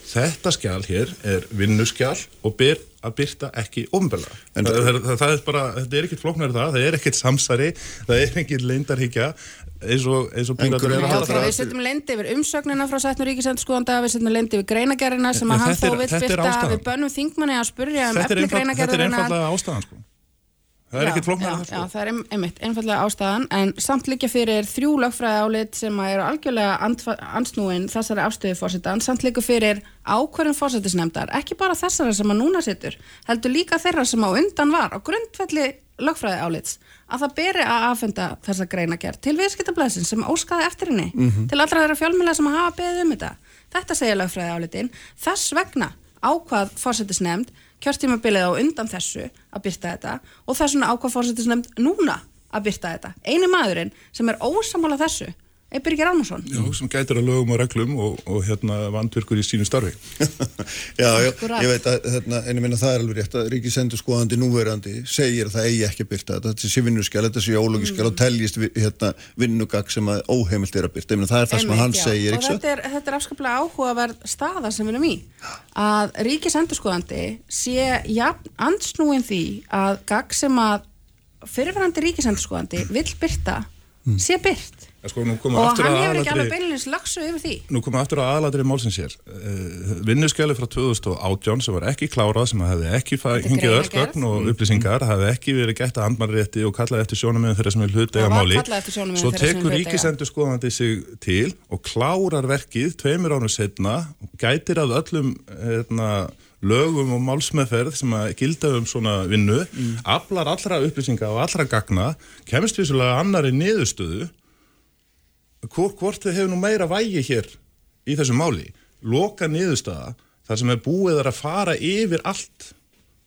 þetta skjál hér er vinnuskjál og ber að byrta ekki ofnbella. Það, það, það, það er bara, þetta er ekkert flóknar það, það er ekkert samsari, það er ekkert leindarhyggja eins og, eins og píratur er að hafa Við setjum leindi yfir umsögnina frá sætnur ríkisendurskóðanda, við setjum leindi yfir greinagerina sem að hann þó vill byrta, við bönnum þingmanni að spurja um efni greinagerina Þetta er einfallega ástæðan sko Það er Já, ekkert flóknar já, það, sko. Já, það er ein- einmitt, einfallega ástæðan en samt líka fyrir þrjú lögfræði álit sem að eru algjörlega ansnúin þessari afstöðu fórsetan, samt líka fyrir ákvörðum fórsetisnefndar, ekki bara þessara sem að núna situr, heldur líka þeirra sem á undan var á grundvelli lögfræði álits, að það beri að afhenda þessa greinagerð til viðskiptablaðsin sem óskaði eftir henni, til allra þeirra fjölmjöla sem hafa beðið um þetta. Þetta segja lögfræði álitin, þess vegna ákvað fórsetisnefnd kjörtímabilið á undan þessu að byrta þetta og þess vegna ákvað fórsetisnefnd núna að byrta þetta. Einu maðurinn sem er ósamála þessu er Birgir Árnason. Já, sem gætir að lögum og reglum og, og hérna vandvirkur í sínu starfi. (laughs) Já, já, ég veit að hérna, en ég minna það er alveg rétt að ríkisendur skoðandi núverandi segir að það eigi ekki að byrta þetta, þetta sé vinnuskjál, þetta sé ólógiskjál Mm. og teljist hérna, vinnugag sem að óheimilt er að byrta, ég minna það er það sem Einmitt, hann já. segir, og þetta er, þetta er afskaplega áhugaverð staða sem við erum í að ríkisendurskoðandi sé jafn ansnúin því að gagg sem að fyrirverandi ríkisendurskoðandi vill byrta sé byrt Ja, sko, og aftur hann að hefur ekki alveg beinleins lagsu yfir því nú komum aftur að aðalatri málsins hér. Uh, Vinnuskjali frá 2018 sem var ekki klárað, sem hefði ekki hengið öll gögn og upplýsingar, hefði ekki verið gett að andmannrétti og kallaði eftir sjónumöðum þeirra sem er hlut Það eiga var máli. kallað Svo tekur ríkisendur skoðandi sig til og klárar verkið tveimur ánum setna, gætir að öllum hérna, lögum og málsmeðferð sem að gilda um svona vinnu, Mm. aflar allra upplýsinga og allra gagna, kemst vissulega annari niðurstöðu hvort, þið hefur nú meira vægi hér í þessu máli? Loka niðurstaða þar sem er búið að fara yfir allt.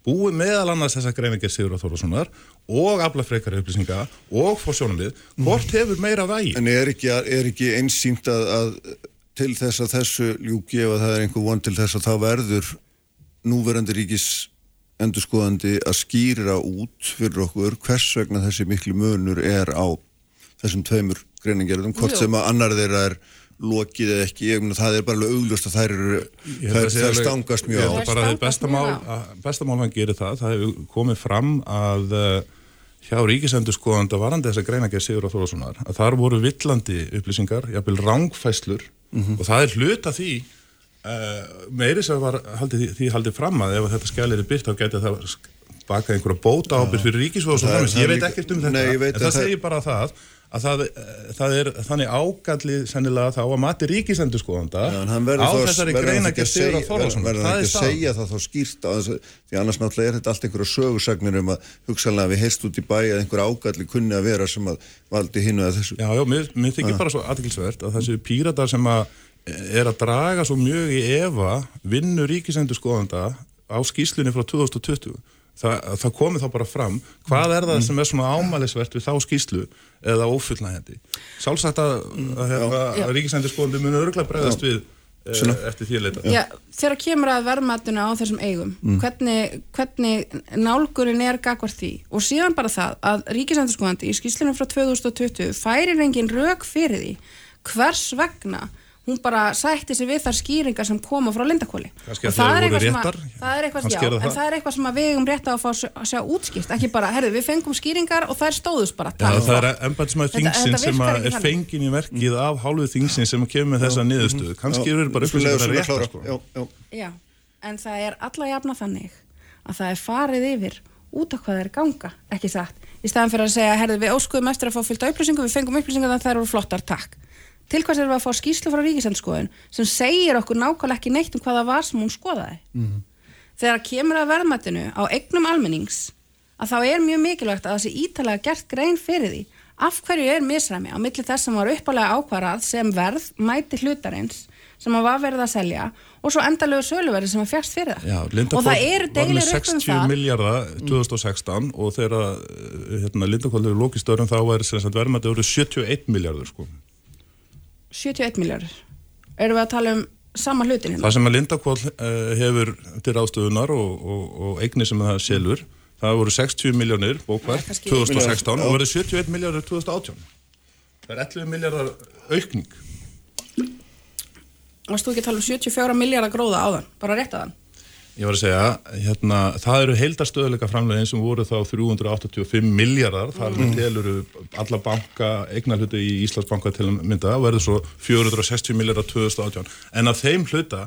Búið meðal annars þessa greinagerð Sigur og Þórðarssonar og afla frekari upplýsinga og fór sjónalið hvort hefur meira vægi? En er ekki, er ekki einsýnt að, að til þess að þessu ljúki ef að það er einhver von til þess að þá verður núverandi ríkis endurskoðandi að skýra út fyrir okkur hvers vegna þessi miklu munur er á þessum tveimur greiningerðum, hvort Jú. sem að annar þeirra er lokið eða ekki, ég meina það er bara alveg auglust að þær eru, Ég held þær, að þær stangast Ég mjög held á. að bara að Þær besta stangast mál, mjög á. að besta mál hann gerir það, það hefur komið fram að uh, hjá ríkisendurskoðanda varandi þessa greinagerð Sigur og Þórðarssonar að þar voru villandi upplýsingar, jafnvel rángfæslur og það er hluta því uh, meiri sem var haldið, því, haldið fram að ef þetta skælir er byrt þá gæti það baka einhverja bóta ábyrð fyrir ríkisvóð og er ég veit ekkert um þetta ég en að það það- segir bara það að það, eh, það er þannig ágallið sennilega þá að mati ríkisendurskoðanda Já, en hann verður á þessari greina ekki að segja- verður það ekki að segja það þá skýrt þess að því annars náttúrulega er þetta allt einhverja sögursagnir um að hugsanlega við heist út í bæ að einhver ágalli kunni að vera sem að valdi hinu eða þessu. Já, já, mér, mér þykir bara svo aðtilsvert að þessi píratar sem að er að draga svo mjög í efa vinnu ríkisendurskoðanda á skýslunni frá 2020 Þa, það komið þá bara fram hvað er það sem er svona ámælisvert við þá skýslu eða ófullnægjandi. Sjálfsagt að, að, að, Já. að ríkisendurskoðandi munu örgulega bregðast við e, eftir því að leita. Já, þegar kemur að verðmatuna á þessum eigum hvernig, hvernig nálgurinn er gagvart því? Og síðan bara það að ríkisendurskoðandi í skýslunum frá 2020 færir engin rök fyrir því hvers vegna hún bara sætti sig við þar skýringar sem koma frá lindakóli og það er að, það er eitthvað, já, það. það er eitthvað sem að við eigum rétt á að fá að sjá- útskýrt. Ekki bara, herðu, við fengum skýringar og þær stóðust bara. Já, það er þingsins þetta sem er fengin í verkið af hálfu þingsins sem kemur með þessa niðurstöðu. Kannski eru bara upplýsingar sko. en það er alla jafna þannig að það er farið yfir út af hvað þeir ganga, ekki satt? Í staðan fyrir að segja, herðu, við óskuðum eftir að fá fylgta upplýsingum, við fengum upplýsingar þannig að þær eru flottar, takk. Til hvers erum við að fá skýslu frá ríkisendskoðun sem segir okkur nákvæmlega ekki neitt um hvað það var sem hún skoðaði. Þegar kemur að verðmættinu á eignum almennings að þá er mjög mikilvægt að það sé ítalega gert grein fyrir því af hverju er misræmi á milli þess sem var uppalega ákvarað sem verð mæti hlutarins sem að var verið að selja og svo endalegu söluverði sem að fjast fyrir það Já, og það eru deilir upp um 60 það miljardar 2016 og þegar hérna, Lindarkvöld eru lókið störum þá er verðmætti voru 71 miljardur sko. 71 miljardur erum við að tala um sama hlutin hérna? Það sem að Lindarkvöld uh, hefur til ástöðunar og, og, og eigni sem það selur það voru 60 miljónir bókvært Það er kannski- 2016 og verið 71 miljardur 2018 Það er 11 miljardar aukning. Varst þú ekki að tala um 74 miljardar gróða á þann bara rétt að þann Ég var að segja, hérna, það eru heildastöðuleika framlegin sem voru þá 385 miljardar, þar með teluru alla banka, eignarhluti í Íslandsbanka til að mynda og verður svo 460 miljardar 2018. En af þeim hluta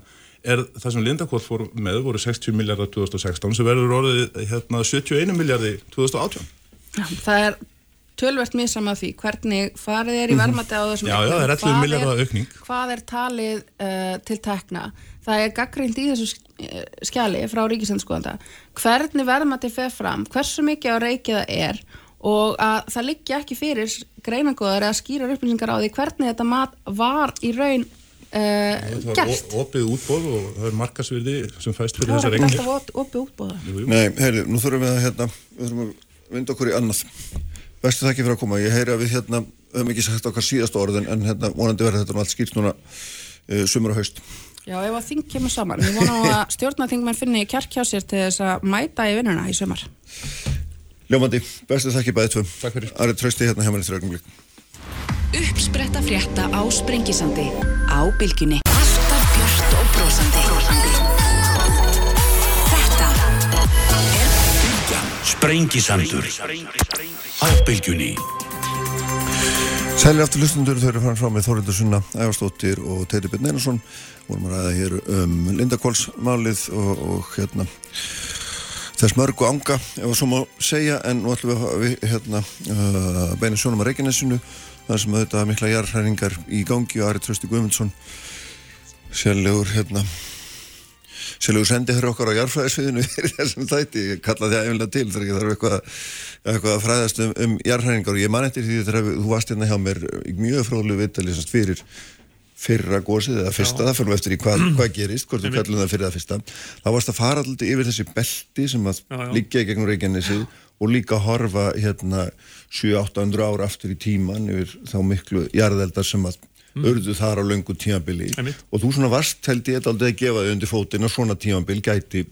er það sem Lindakvöld fór með voru 60 miljardar 2016 sem verður orðið hérna, 71 miljardi 2018. Það er tölvert misam af því hvernig farið er í verðmætti á þessum það er 11 Hvað aukning. Hvað er talið uh, til tekna? Það er gaggrind í þessu eh, skjali frá ríkisendskoðanda hvernig verðmætti fer fram, hversu mikið á reikið það er og að það liggja ekki fyrir greinangóðar eða skýrar upplýsingar á því hvernig þetta mat var í raun uh, Það var opið útbóð og það er markasvirði sem fæst fyrir Það þessar er ekki regnir. alltaf opið útbóða. Nei, heyrðu, nú þurfum við að hérna, við þurfum að vinda okkur í annað. Bestu þakki fyrir að koma. Ég heyri að við hérna höfum ekki sagt okkar síðast orðin en hérna vonandi verður þetta nú allt skýrt núna uh, sumur og haust. Já, ef að þing kemur saman. Við vonum að stjórnaþingmenn finni kjark hjá sér til þess að mæta í vinnuna í sumar. Ljómandi, bestu þakki bæðið tvö. Takk fyrir. Ari trösti hérna hjá mér í þrjögnum Uppspretta frétta á Sprengisandi á bylgjunni. Alltaf björt og brósandi. Þetta er. Sprengisandur á bylgjunni Sælir aftur hlustundur, þau eru farin frá með Þórindur Sunna, Ævarstóttir og Teiti Björn Einarsson. Vorum að ræða hér um Lindakólsmálið og, og hérna þess mörgu anga, ef að svo má segja, en nú ætlum við að hérna, uh, beina sjónum að Reykjanesinu, þar sem auðvitað mikla jarðhæringar í gangi og Ari Trösti Guðmundsson, sérlegur hérna, sérlegur sendi hér okkar á jarðfræðisviðinu (laughs) fyrir þessum þætti, ég kalla því æfinlega til þegar ég þarf eitthvað, eitthvað að fræðast um, um jarðhæringar og ég man eftir því þegar þú varst hérna hjá mér mjög fróðlu vitali fyrir fyrra gósið eða fyrsta, það fyrir eftir í hvað, hvað gerist, hvort við kallum það fyrir það fyrsta. Þá varst að fara alltaf yfir þessi belti sem að Já, já. liggja í gegnum Reykjanesið og líka horfa hérna 700-800 ára aftur í tíman yfir þá miklu jarðeldar sem að urðu þar á löngu tímabili Einmitt. og þú svona varst held ég aldrei að gefa þau undir fótinn að svona tímabil gæti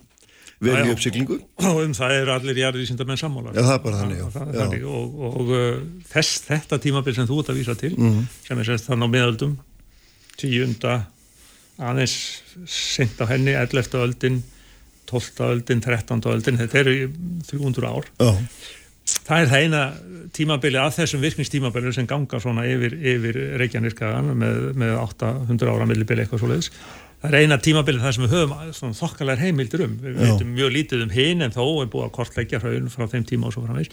verið í já. uppsiglingu (clears throat) og um það eru allir jarðvísindamenn sammála Já, það er bara þannig, það er Já. þannig. og, og uh, þess, þetta tímabil sem þú ert að vísa til Mhm. sem er sérst þannig á miðöldum tíunda aðeins sent á henni 11. öldin 12. öldin, 13. öldin þetta eru í 300 ár Já, það er það eina tímabili að þessum virkningstímabili sem ganga svona yfir, yfir Reykjanirkaðan með, með 800 ára millibili eitthvað svo leiðis það er eina tímabili það sem við höfum þokkalar heimildir um. Við veitum mjög lítið um hinn en þó er búið að kortleggja hraun frá þeim tíma og svo framvegis.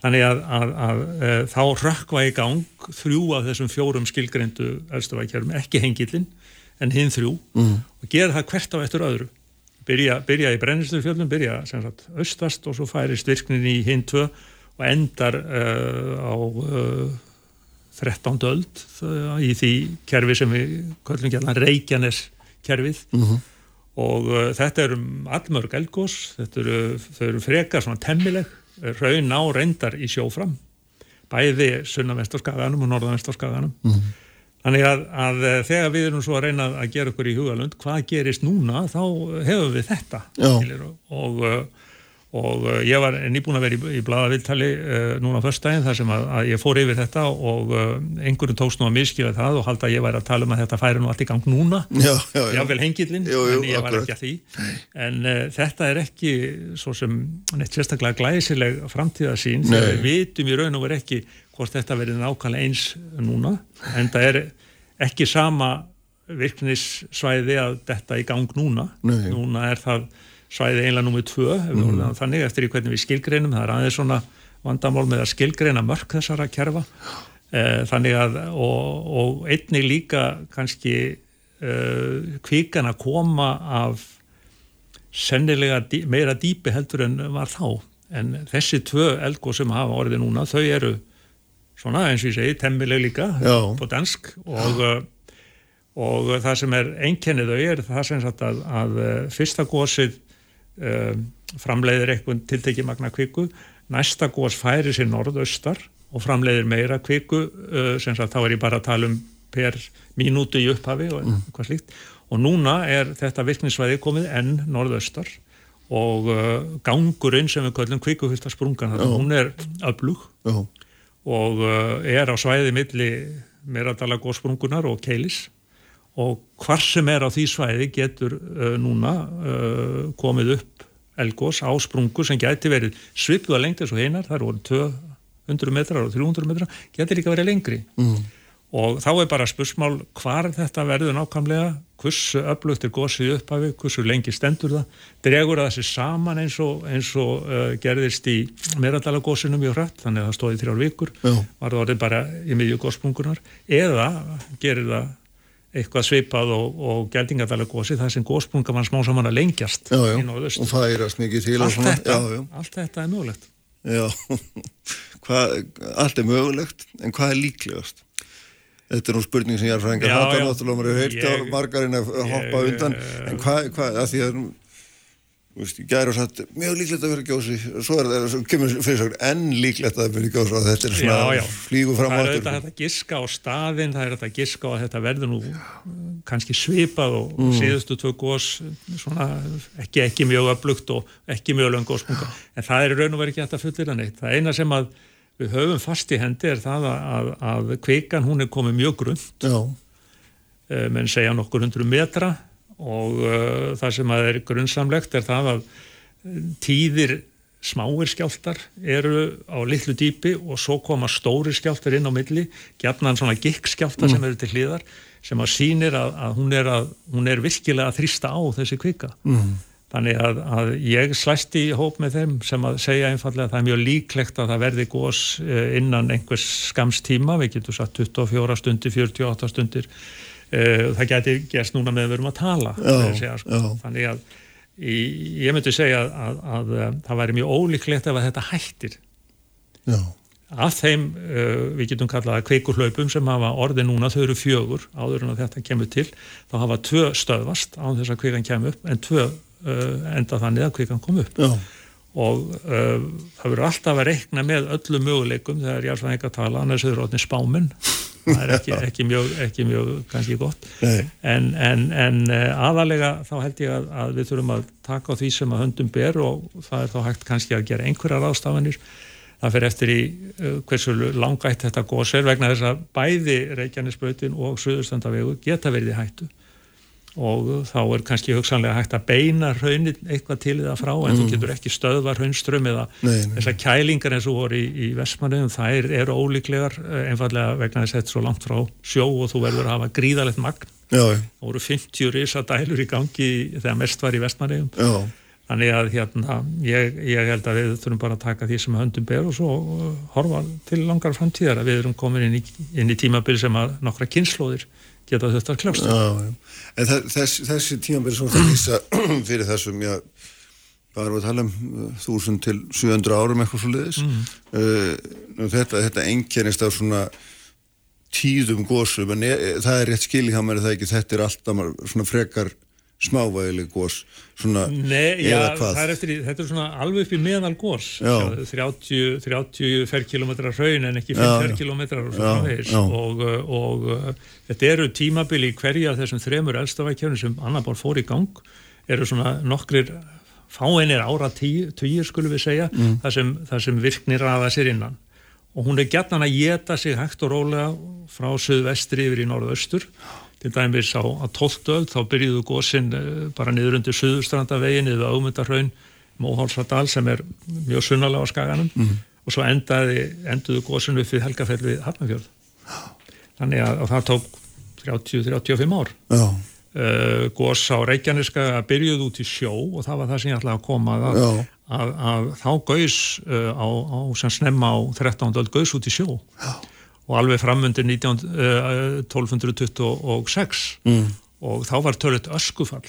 Þannig að, að, að, að þá rökkva í gang þrjú af þessum fjórum skilgreindu elstuvækjarum, ekki hengillin en hinn þrjú. Mm. og gera það hvert á eftir öðru. Byrja, byrja í brennisturfjöldum, byrja austast og svo færist virknin í hinn tvö og endar uh, á uh, 13. öld uh, í því kerfi sem við köllum gæla Reykjanes kerfið og uh, þetta eru allmörg elgós, þetta eru, eru frekar svona temmileg, raun á reyndar í sjófram, bæði sunnavest á skaganum og norðavest á skaganum. Þannig að, að eh, þegar við erum svo að reyna að gera okkur í hugalund, hvað gerist núna, þá hefur við þetta. Og, uh, og uh, ég var nýbúin að vera í, í bladaviltali uh, núna á föstudaginn þar sem að, að ég fór yfir þetta og uh, einhverjum tókst nú að miskjöfa það og halda að ég væri að tala um að þetta færi nú allt í gang núna. Já, já, já. Jú, jú, en ég var ekki að því. En uh, þetta er ekki svo sem neitt sérstaklega glæsileg framtíðasín þegar við vitum í raun og veru ekki hvort þetta verið nákvæmlega eins núna en það er ekki sama virknissvæði að þetta í gang núna. Nei. núna er það svæði einlega númið tvö það þannig eftir í hvernig við skilgreinum. Það er aðeins svona vandamál með að skilgreina mörk þessara kerfa. Eh, þannig að og, og einnig líka kannski uh, kvikan að koma af sennilega dý, meira dýpi heldur en var þá. En þessi tvö elgó sem hafa orðið núna þau eru svona eins og ég segi temmileg líka Já. på dansk. Og, og það sem er einkennið þau er það sem sagt að, að uh, fyrsta gósið framleiðir eitthvað tiltekið magna kviku. Næsta gós færi sér norðaustar og framleiðir meira kviku uh, sem sagt þá er ég bara að tala um per mínútu í upphafi og eitthvað slíkt. Og núna er þetta virkningssvæði komið enn norðaustar og uh, gangurinn sem við kallum kvikuhulta sprungan þannig að hún er öflug og uh, er á svæði milli meradala góðsprungunar og keilis og hvar sem er á því svæði getur uh, núna uh, komið upp elgós á sprungu sem gæti verið svipuða lengt eins og heinar, það eru 200 metrar og 300 metrar, getur líka verið lengri Mm. og þá er bara spursmál hvar þetta verður nákvæmlega, hversu öflugt er gósið upphafi, hversu lengi stendur það, dregur það sér saman eins og, eins og uh, gerðist í meradalagósinu mjög hrætt, þannig að það stóði þrjár vikur, Já. var það orðið bara í miðju gósbungunar, eða gerir það eitthvað svipað og, og gældingadalagósi það sem gósbunga mann smá saman að lengjast já, já. og færast mikið til allt þetta, já, allt þetta er mögulegt. Já, (laughs) hvað, allt er mögulegt en hvað er líklegast? Þetta er nú spurning sem ég er náttúrulega, maður hefur heilt á margarinn að hoppa ég, undan, en hvað, hvað, að því að gæri og satt mjög líklegt að vera gjósi, svo er það svo kemur fyrirsaklega enn líklegt að vera gjósi og þetta er svona já, já. flígu fram á þetta. Það er þetta að giska á staðin, það er þetta að giska á að þetta verður nú kannski svipað og mm. síðustu tvö gós svona ekki, ekki mjög öflugt og ekki mjög löng góspunga, en það er raun og verið ekki þetta fullir að neitt. Það eina sem að við höfum fast í hendi er það að, að, að kvikan hún er komið mjög grund eh, menn segja nokkur hundru metra og uh, það sem að er grunnsamlegt er það að eh, tíðir smáir skjáltar eru á litlu dýpi og svo koma stóri skjáltar inn á milli, gefna hann svona gikkskjáltar mm. sem eru til hlýðar sem að sínir að, að, hún, er að hún er virkilega að þrýsta á þessi kvika mm. Þannig að, að ég slæst í hóp með þeim sem að segja einfallega að það er mjög líklegt að það verði gós eh, innan einhvers skamstíma, við getum satt 24 stundir, 48 stundir, það getur gerst núna með að við erum að tala. Já, segja, sko. Þannig að ég myndi segja að, að, að eh, það væri mjög ólíklegt ef að þetta hættir. Já. Að þeim, við getum kallað að kveikurhlaupum sem hafa orði núna, þau eru fjögur áður en að þetta kemur til, þá hafa tvö stöðvast á þess að kveikan kemur upp, en tvö enda þannig að kvikan kom upp Já. Og uh, það verður alltaf að reikna með öllu möguleikum þegar ég svona ekki að tala, annars er það rótni spáminn það er ekki, (laughs) ekki, mjög, ekki mjög kannski gott. En, en, en uh, aðalega þá held ég að, að við þurfum að taka á því sem að höndum ber og það er þá hægt kannski að gera einhverjar ástafanir það fyrir eftir í uh, hversu langætt þetta góðs er vegna þess að bæði Reykjanesbröðin og Suðurstandavegu geta verið í hættu og þá er kannski hugsanlega hægt að beina raunin eitthvað til það frá en mm. þú getur ekki stöðva raunström eða þessar kælingar eins og voru í, í Vestmanniðum þær eru ólíklegar eh, einfallega vegna þess að þetta er svo langt frá sjó og þú verður að hafa gríðalegt magn. Það voru 50 risa dælur í gangi þegar mest var í Vestmanniðum þannig að hérna ég, ég held að við þurfum bara að taka því sem höndum ber og svo horfa til langar framtíðar að við erum komin inn í, inn í tímabil sem að nokkra kynnslóðir geta þetta kljást En þess, þessi tímanbyrð sem það lýsa (clears throat) fyrir þessum já, bara við tala um? 1000 uh, til 700 árum eitthvað svo leiðis mm. uh, þetta, þetta engjernist af svona tíðum gósum en e, það er rétt skil í það ekki þetta er alltaf svona frekar smávægileg gós svona, Nei, já, er eftir, þetta er svona alveg upp í meðal gós 30, 30 ferrkilometrar hraun en ekki 5 ferrkilometrar og, og, og uh, þetta eru tímabili í hverja þessum þremur elstafækjörnum sem annar bár fór í gang. Eru svona nokkrir fáinir ára týjir skulum við segja mm. það, sem, það sem virknir aða sér innan. Og hún er gætnan að geta sig hægt og rólega frá söðvestri yfir í norðaustur til dæmis á, á 12. öll þá byrjuðu góðsinn eh, bara niður undir Suðustrandavegin eða Ámyndarhaun Móhálsradal sem er mjög sunnalega á skaganum mm -hmm. og svo endaði, enduðu góðsinn upp við Helgafell við Hafnarfjörð þannig að, að það tók 30-35 ár uh, eh, góðs á Reykjaneska byrjuðu út í sjó og það var það sem ég ætlaði að koma að, að, að þá gauðs uh, á, á sem snemma á 13. öll gauðs út í sjó Já og alveg framundir 1226 mm. og þá var törlut öskufall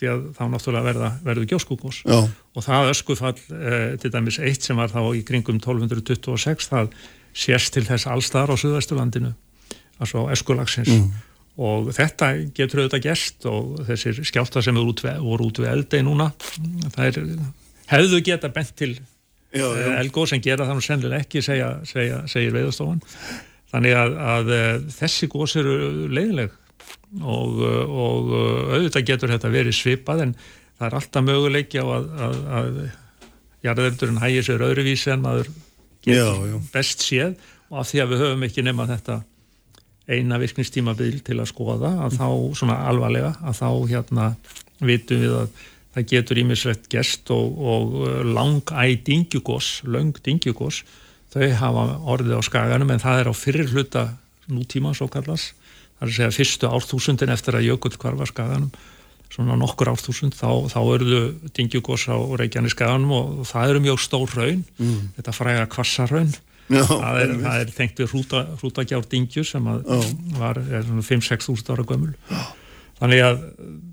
því að þá náttúrulega verða, verður gjóskúkos og það öskufall eh, til dæmis eitt sem var þá í kringum 1226 það sést til þess allstar á Suðvesturlandinu altså öskulagsins mm. og þetta getur auðvitað gæst og þessir skjálta sem voru út við eldei núna það er, hefðu geta bent til Eh, Elgó sem gera það nú sennilega ekki segja, segja, segir veiðastofan þannig að, að eh, þessi gós eru leiðileg og, eh, og auðvitað getur þetta verið svipað en það er alltaf möguleiki á að, að, að jarðeldurinn hægir sér öðruvísi en maður getur já, já. best séð. Og af því að við höfum ekki nema þetta eina virkningstímabil til að skoða að þá svona alvarlega að þá hérna vitum við að það getur ímislegt gest og, og uh, langæ dingjugós, lang dingjugós þau hafa orðið á skaganum en það er á fyrir hluta nútíma svo kallast það er að segja fyrstu árþúsundin eftir að jökull kvarfa skaganum. Svona nokkur árþúsund þá, þá örðu dingjugós á Reykjanes skaganum og það eru mjög stór raun mm. þetta fræga kvassarraun það er, það er tengt við hrútagjár dingju sem var 5-6 þúsund ára gömul. Þannig að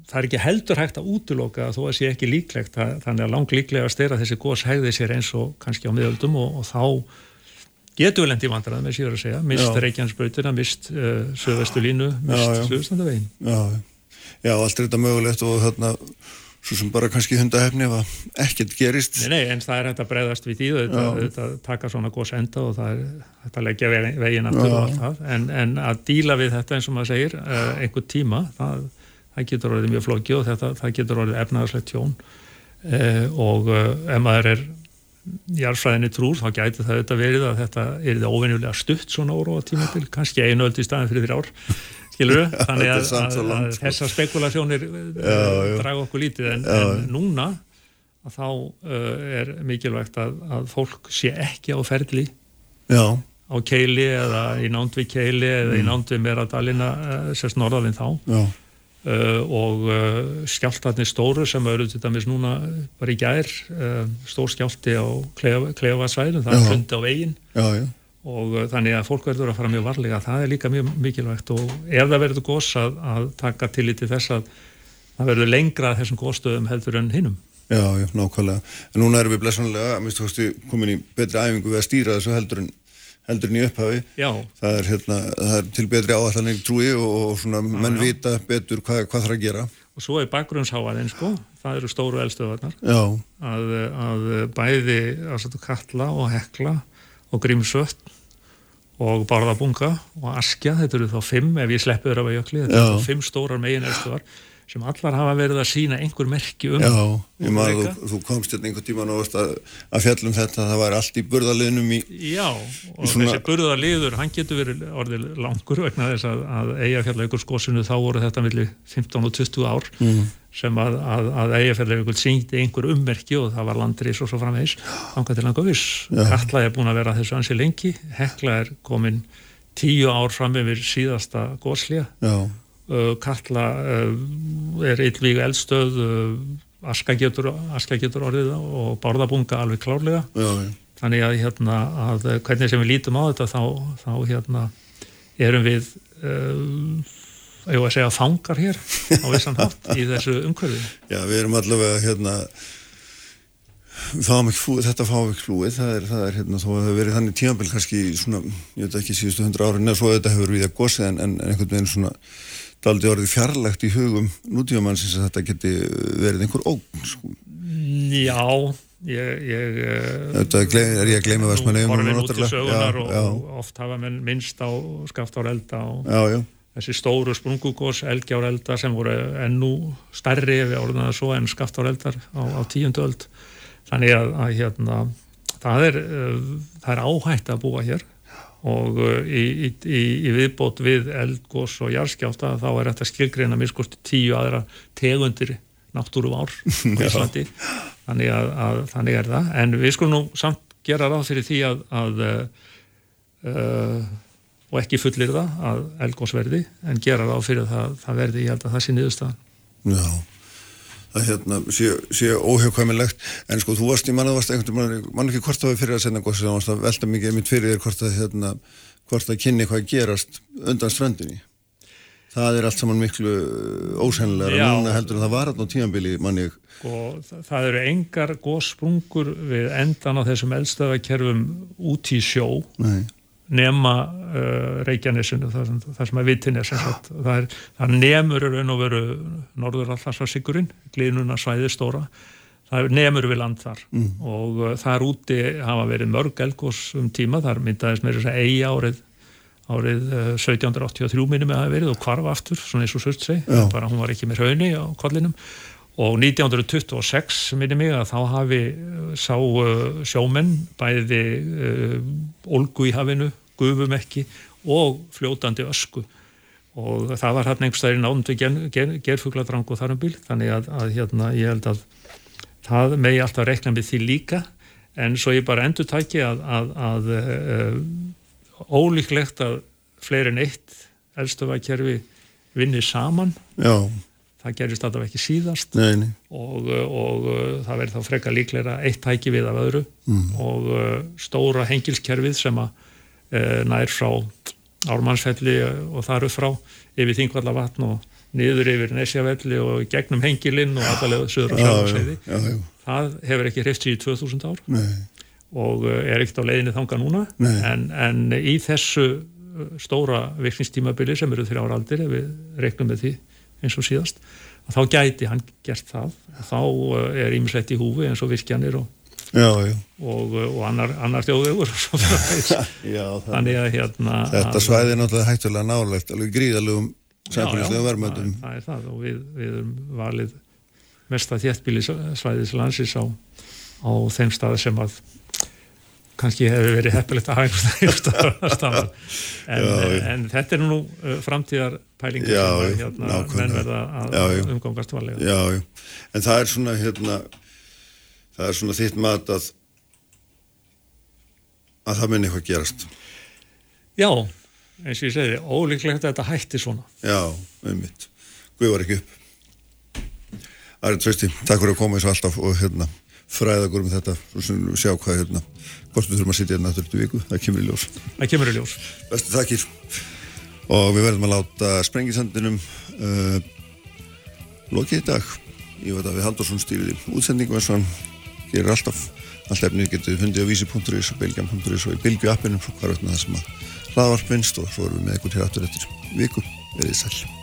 það er ekki heldur hægt að útloka þó að það sé ekki líklegt þannig að lang líklega styrra þessi gós hegði sér eins og kannski á miðöldum og, og þá getur við lendi vandrað með síður að segja. Mist Reykjanesbrautina, mist uh, Söðvestu línu, mist Suðustandavegin Já, já, allt er þetta mögulegt og þarna svo sem bara kannski hundahefni ef ekkert gerist. Nei, nei, en það er hægt að breyðast við því þetta, þetta taka svona gós enda og það er hægt að leggja veginn aftur og allt það. En, en að díla við þetta eins og maður segir uh, einhver tíma, það, það getur orðið mjög flóki og þetta, það getur orðið efnaðarslegt tjón. Uh, og uh, ef maður er jarfræðinni trúr, þá gæti það þetta verið að þetta er það óvenjulega stutt svona óróa tíma til, kannski einu öll í staðin fyrir þrjár skilur við, (laughs) þannig að, að, að, að þessar spekulasjónir uh, draga okkur lítið. En, en núna þá uh, er mikilvægt að fólk sé ekki á ferli já. á keili eða í nánd við keili eða mm. í nánd við meradalina uh, sérst norðalinn þá. Uh, og uh, skjáltarnir stóru sem eru til dæmis núna bara í gær stór skjálti á klefasvæðum, það er hundi á veginn. Já, já. Og þannig að fólk verður að fara mjög varlega. Það er líka mjög mikilvægt og ef það verður gós að, að taka til í til þess að það verður lengra þessum góðstöðum heldur en hinnum Já, já, nákvæmlega, en núna erum við blessanlega, komin í betri æfingu við að stýra þessu heldur en heldur en í upphafi, já. það er, hérna, það er til betri áallanir trúi og, svona já, menn já. vita betur hvað, hvað er að gera. Og svo er bakgrunnsháaðinn sko. Það eru stóru elstöðvarnar að, að bæði að kalla og hekla og grímsvött og Barðabunga og Askja, þetta eru þá fimm ef ég sleppu þér af að jökli, þetta eru þá fimm stórar megin elstuðar sem allar hafa verið að sína einhver merki um Já, ég maður, þú, þú komst hérna einhver tíma náðast að, að fjallum þetta það var allt í burðaliðnum í Já, og í svona... þessi burðaliður hann getur verið orðið langur vegna þess að, að eigafjallega ykkur skosinu þá voru þetta millir 15 og 20 ár mm. sem að, að eigafjallega ykkur síngdi einhver ummerki og það var landris og svo framvegs ánga til langa viss. Katla er búin að vera þessu ansi lengi. Hekla er komin tíu ár fram yfir síðasta góslja Uh, Katla uh, er yllvík eldstöð uh, aska getur, aska getur orðið og bárðabunga alveg klárlega. Já, já. þannig að, hérna, að hvernig sem við lítum á þetta þá, þá hérna, erum við ég var að segja fangar hér á vissan (laughs) hátt í þessu umhverfi. Já, við erum allavega hérna flúið, þetta fáum ekki flúið, það er, það er hérna, það hefur verið þannig tímanbel kannski svona, ég veit ekki síðustu hundra ára, neða svo þetta hefur við að gósið en, en einhvern veginn svona daldi orðið fjarlægt í hugum nútíðamannsins að þetta geti verið einhver ógn sko. Já ég, ég Þetta er ég að gleyma Vestmanni Horfinn út í sögunar og, og oft hafa menn minnst á skaftárelda og já, já. þessi stóru sprungugós elgjárelda sem voru ennú stærri við orðum það svo en skaftáreldar á, á tíundu öld þannig að, að hérna, það er, það er áhætt að búa hér og uh, í, í, í viðbót við eldgós og jarðskjáta þá er þetta skilgreina miskusti tíu aðra tegundir náttúru ár á (laughs) Íslandi. Þannig, að, að, þannig er það. En við skulum nú samt gera ráð fyrir því að, að uh, og ekki fullir það að eldgós verði en gera ráð fyrir það, það verði. Ég held að það sé niðurstaðan. Já að hérna, sé, sé óhjókvæmilegt en sko þú varst í manna varst einhvern mann ekki hvort það var fyrir að senda góðs það varst að velta mikið mitt fyrir þér hvort að hérna, hvort að kynni hvað gerast undan strandinni það er allt saman miklu ósennilega núna heldur en það var alltaf tíanbili manni og sko, það eru engar góðsprungur við endan á þessum eldstöðakerfum út í sjó. Nei nema uh, Reykjanesinu það, það sem er vittinnes það, það nemur raun og veru norður allarsvarsigurinn glínuna svæði stóra það nemur við land þar. Mm. og uh, þar úti hafa verið mörg elgós um tíma, þar myndaðist með þess að eigi árið árið uh, 1783 minnum að það verið og kvarf aftur, svona eins og sörst seg bara hún var ekki með raunni á kollinum og 1926 minnum ég að þá hafi uh, sá uh, sjómenn bæði uh, olgu í hafinu, gufum ekki og fljótandi ösku. Og það var hérna einhverstaðir náðum til ger, ger, gerfugladrang og þarum bíl þannig að, að hérna, ég held að það megi alltaf rekna með því líka. En svo ég bara endur tæki að, að, að uh, ólíklegt að fleiri en eitt eldstöfakerfi vinni saman. Já. Það gerist alltaf ekki síðast nei, nei. Og, og það verður þá frekka líklega eitt tæki við af öðru Mm. og uh, stóra hengilskerfið sem að uh, nær frá Ármannsfelli og þar upp frá yfir Þingvallavatn og niður yfir Nesjavelli og gegnum hengilinn og allalega söður og já. það hefur ekki hreift sér í 2000 ár Nei. og er ekkert á leiðinni þanga núna en, en í þessu stóra virkningstímabili sem eru þrjára aldir ef við reiknum með því eins og síðast þá gæti hann gert það. Þá uh, er ímislegt í húfi eins og virkjanir og, Já, já. og, uh, og annar, annar þjóðvegur (laughs) þannig að hérna Þetta svæði er náttúrulega hættulega nálegt, alveg Já, já, verðmöndum. það, er það. Og við, við erum valið mesta þéttbílisvæðis landsins á, á þeim stað sem að kannski hefur verið heppilegt að (laughs) staðar. En, en þetta er nú uh, framtíðar pælingar Já, sem hérna, menn verða að Já, já. umgangast valega Já. En það er svona, hérna, það er svona þitt mat að, að það muni eitthvað gerast. Já, eins og ég segi, ólíklegt að þetta hætti svona Já, um mitt. Guð var ekki upp. Ari Trausti, takk fyrir að koma eins og alltaf og hérna fræða okkur um þetta og sjá hvað hérna hvort við þurfum að sitja hérna aftur viku, það kemur í ljós. Það kemur í ljós. Bestu takkir. Og við verðum að láta sprengisandinum uh, lokið í dag. Ég veit að við Haldursson stýriði útsendingu eins og hann gerir alltaf. Allt efnið getur við fundið á vísi.is og bilgjan.is og í bilgju appinum svo hvar veitna það sem að hlaðvarp minnst og svo erum við með ykkur til aftur eftir viku. Verðið sæl.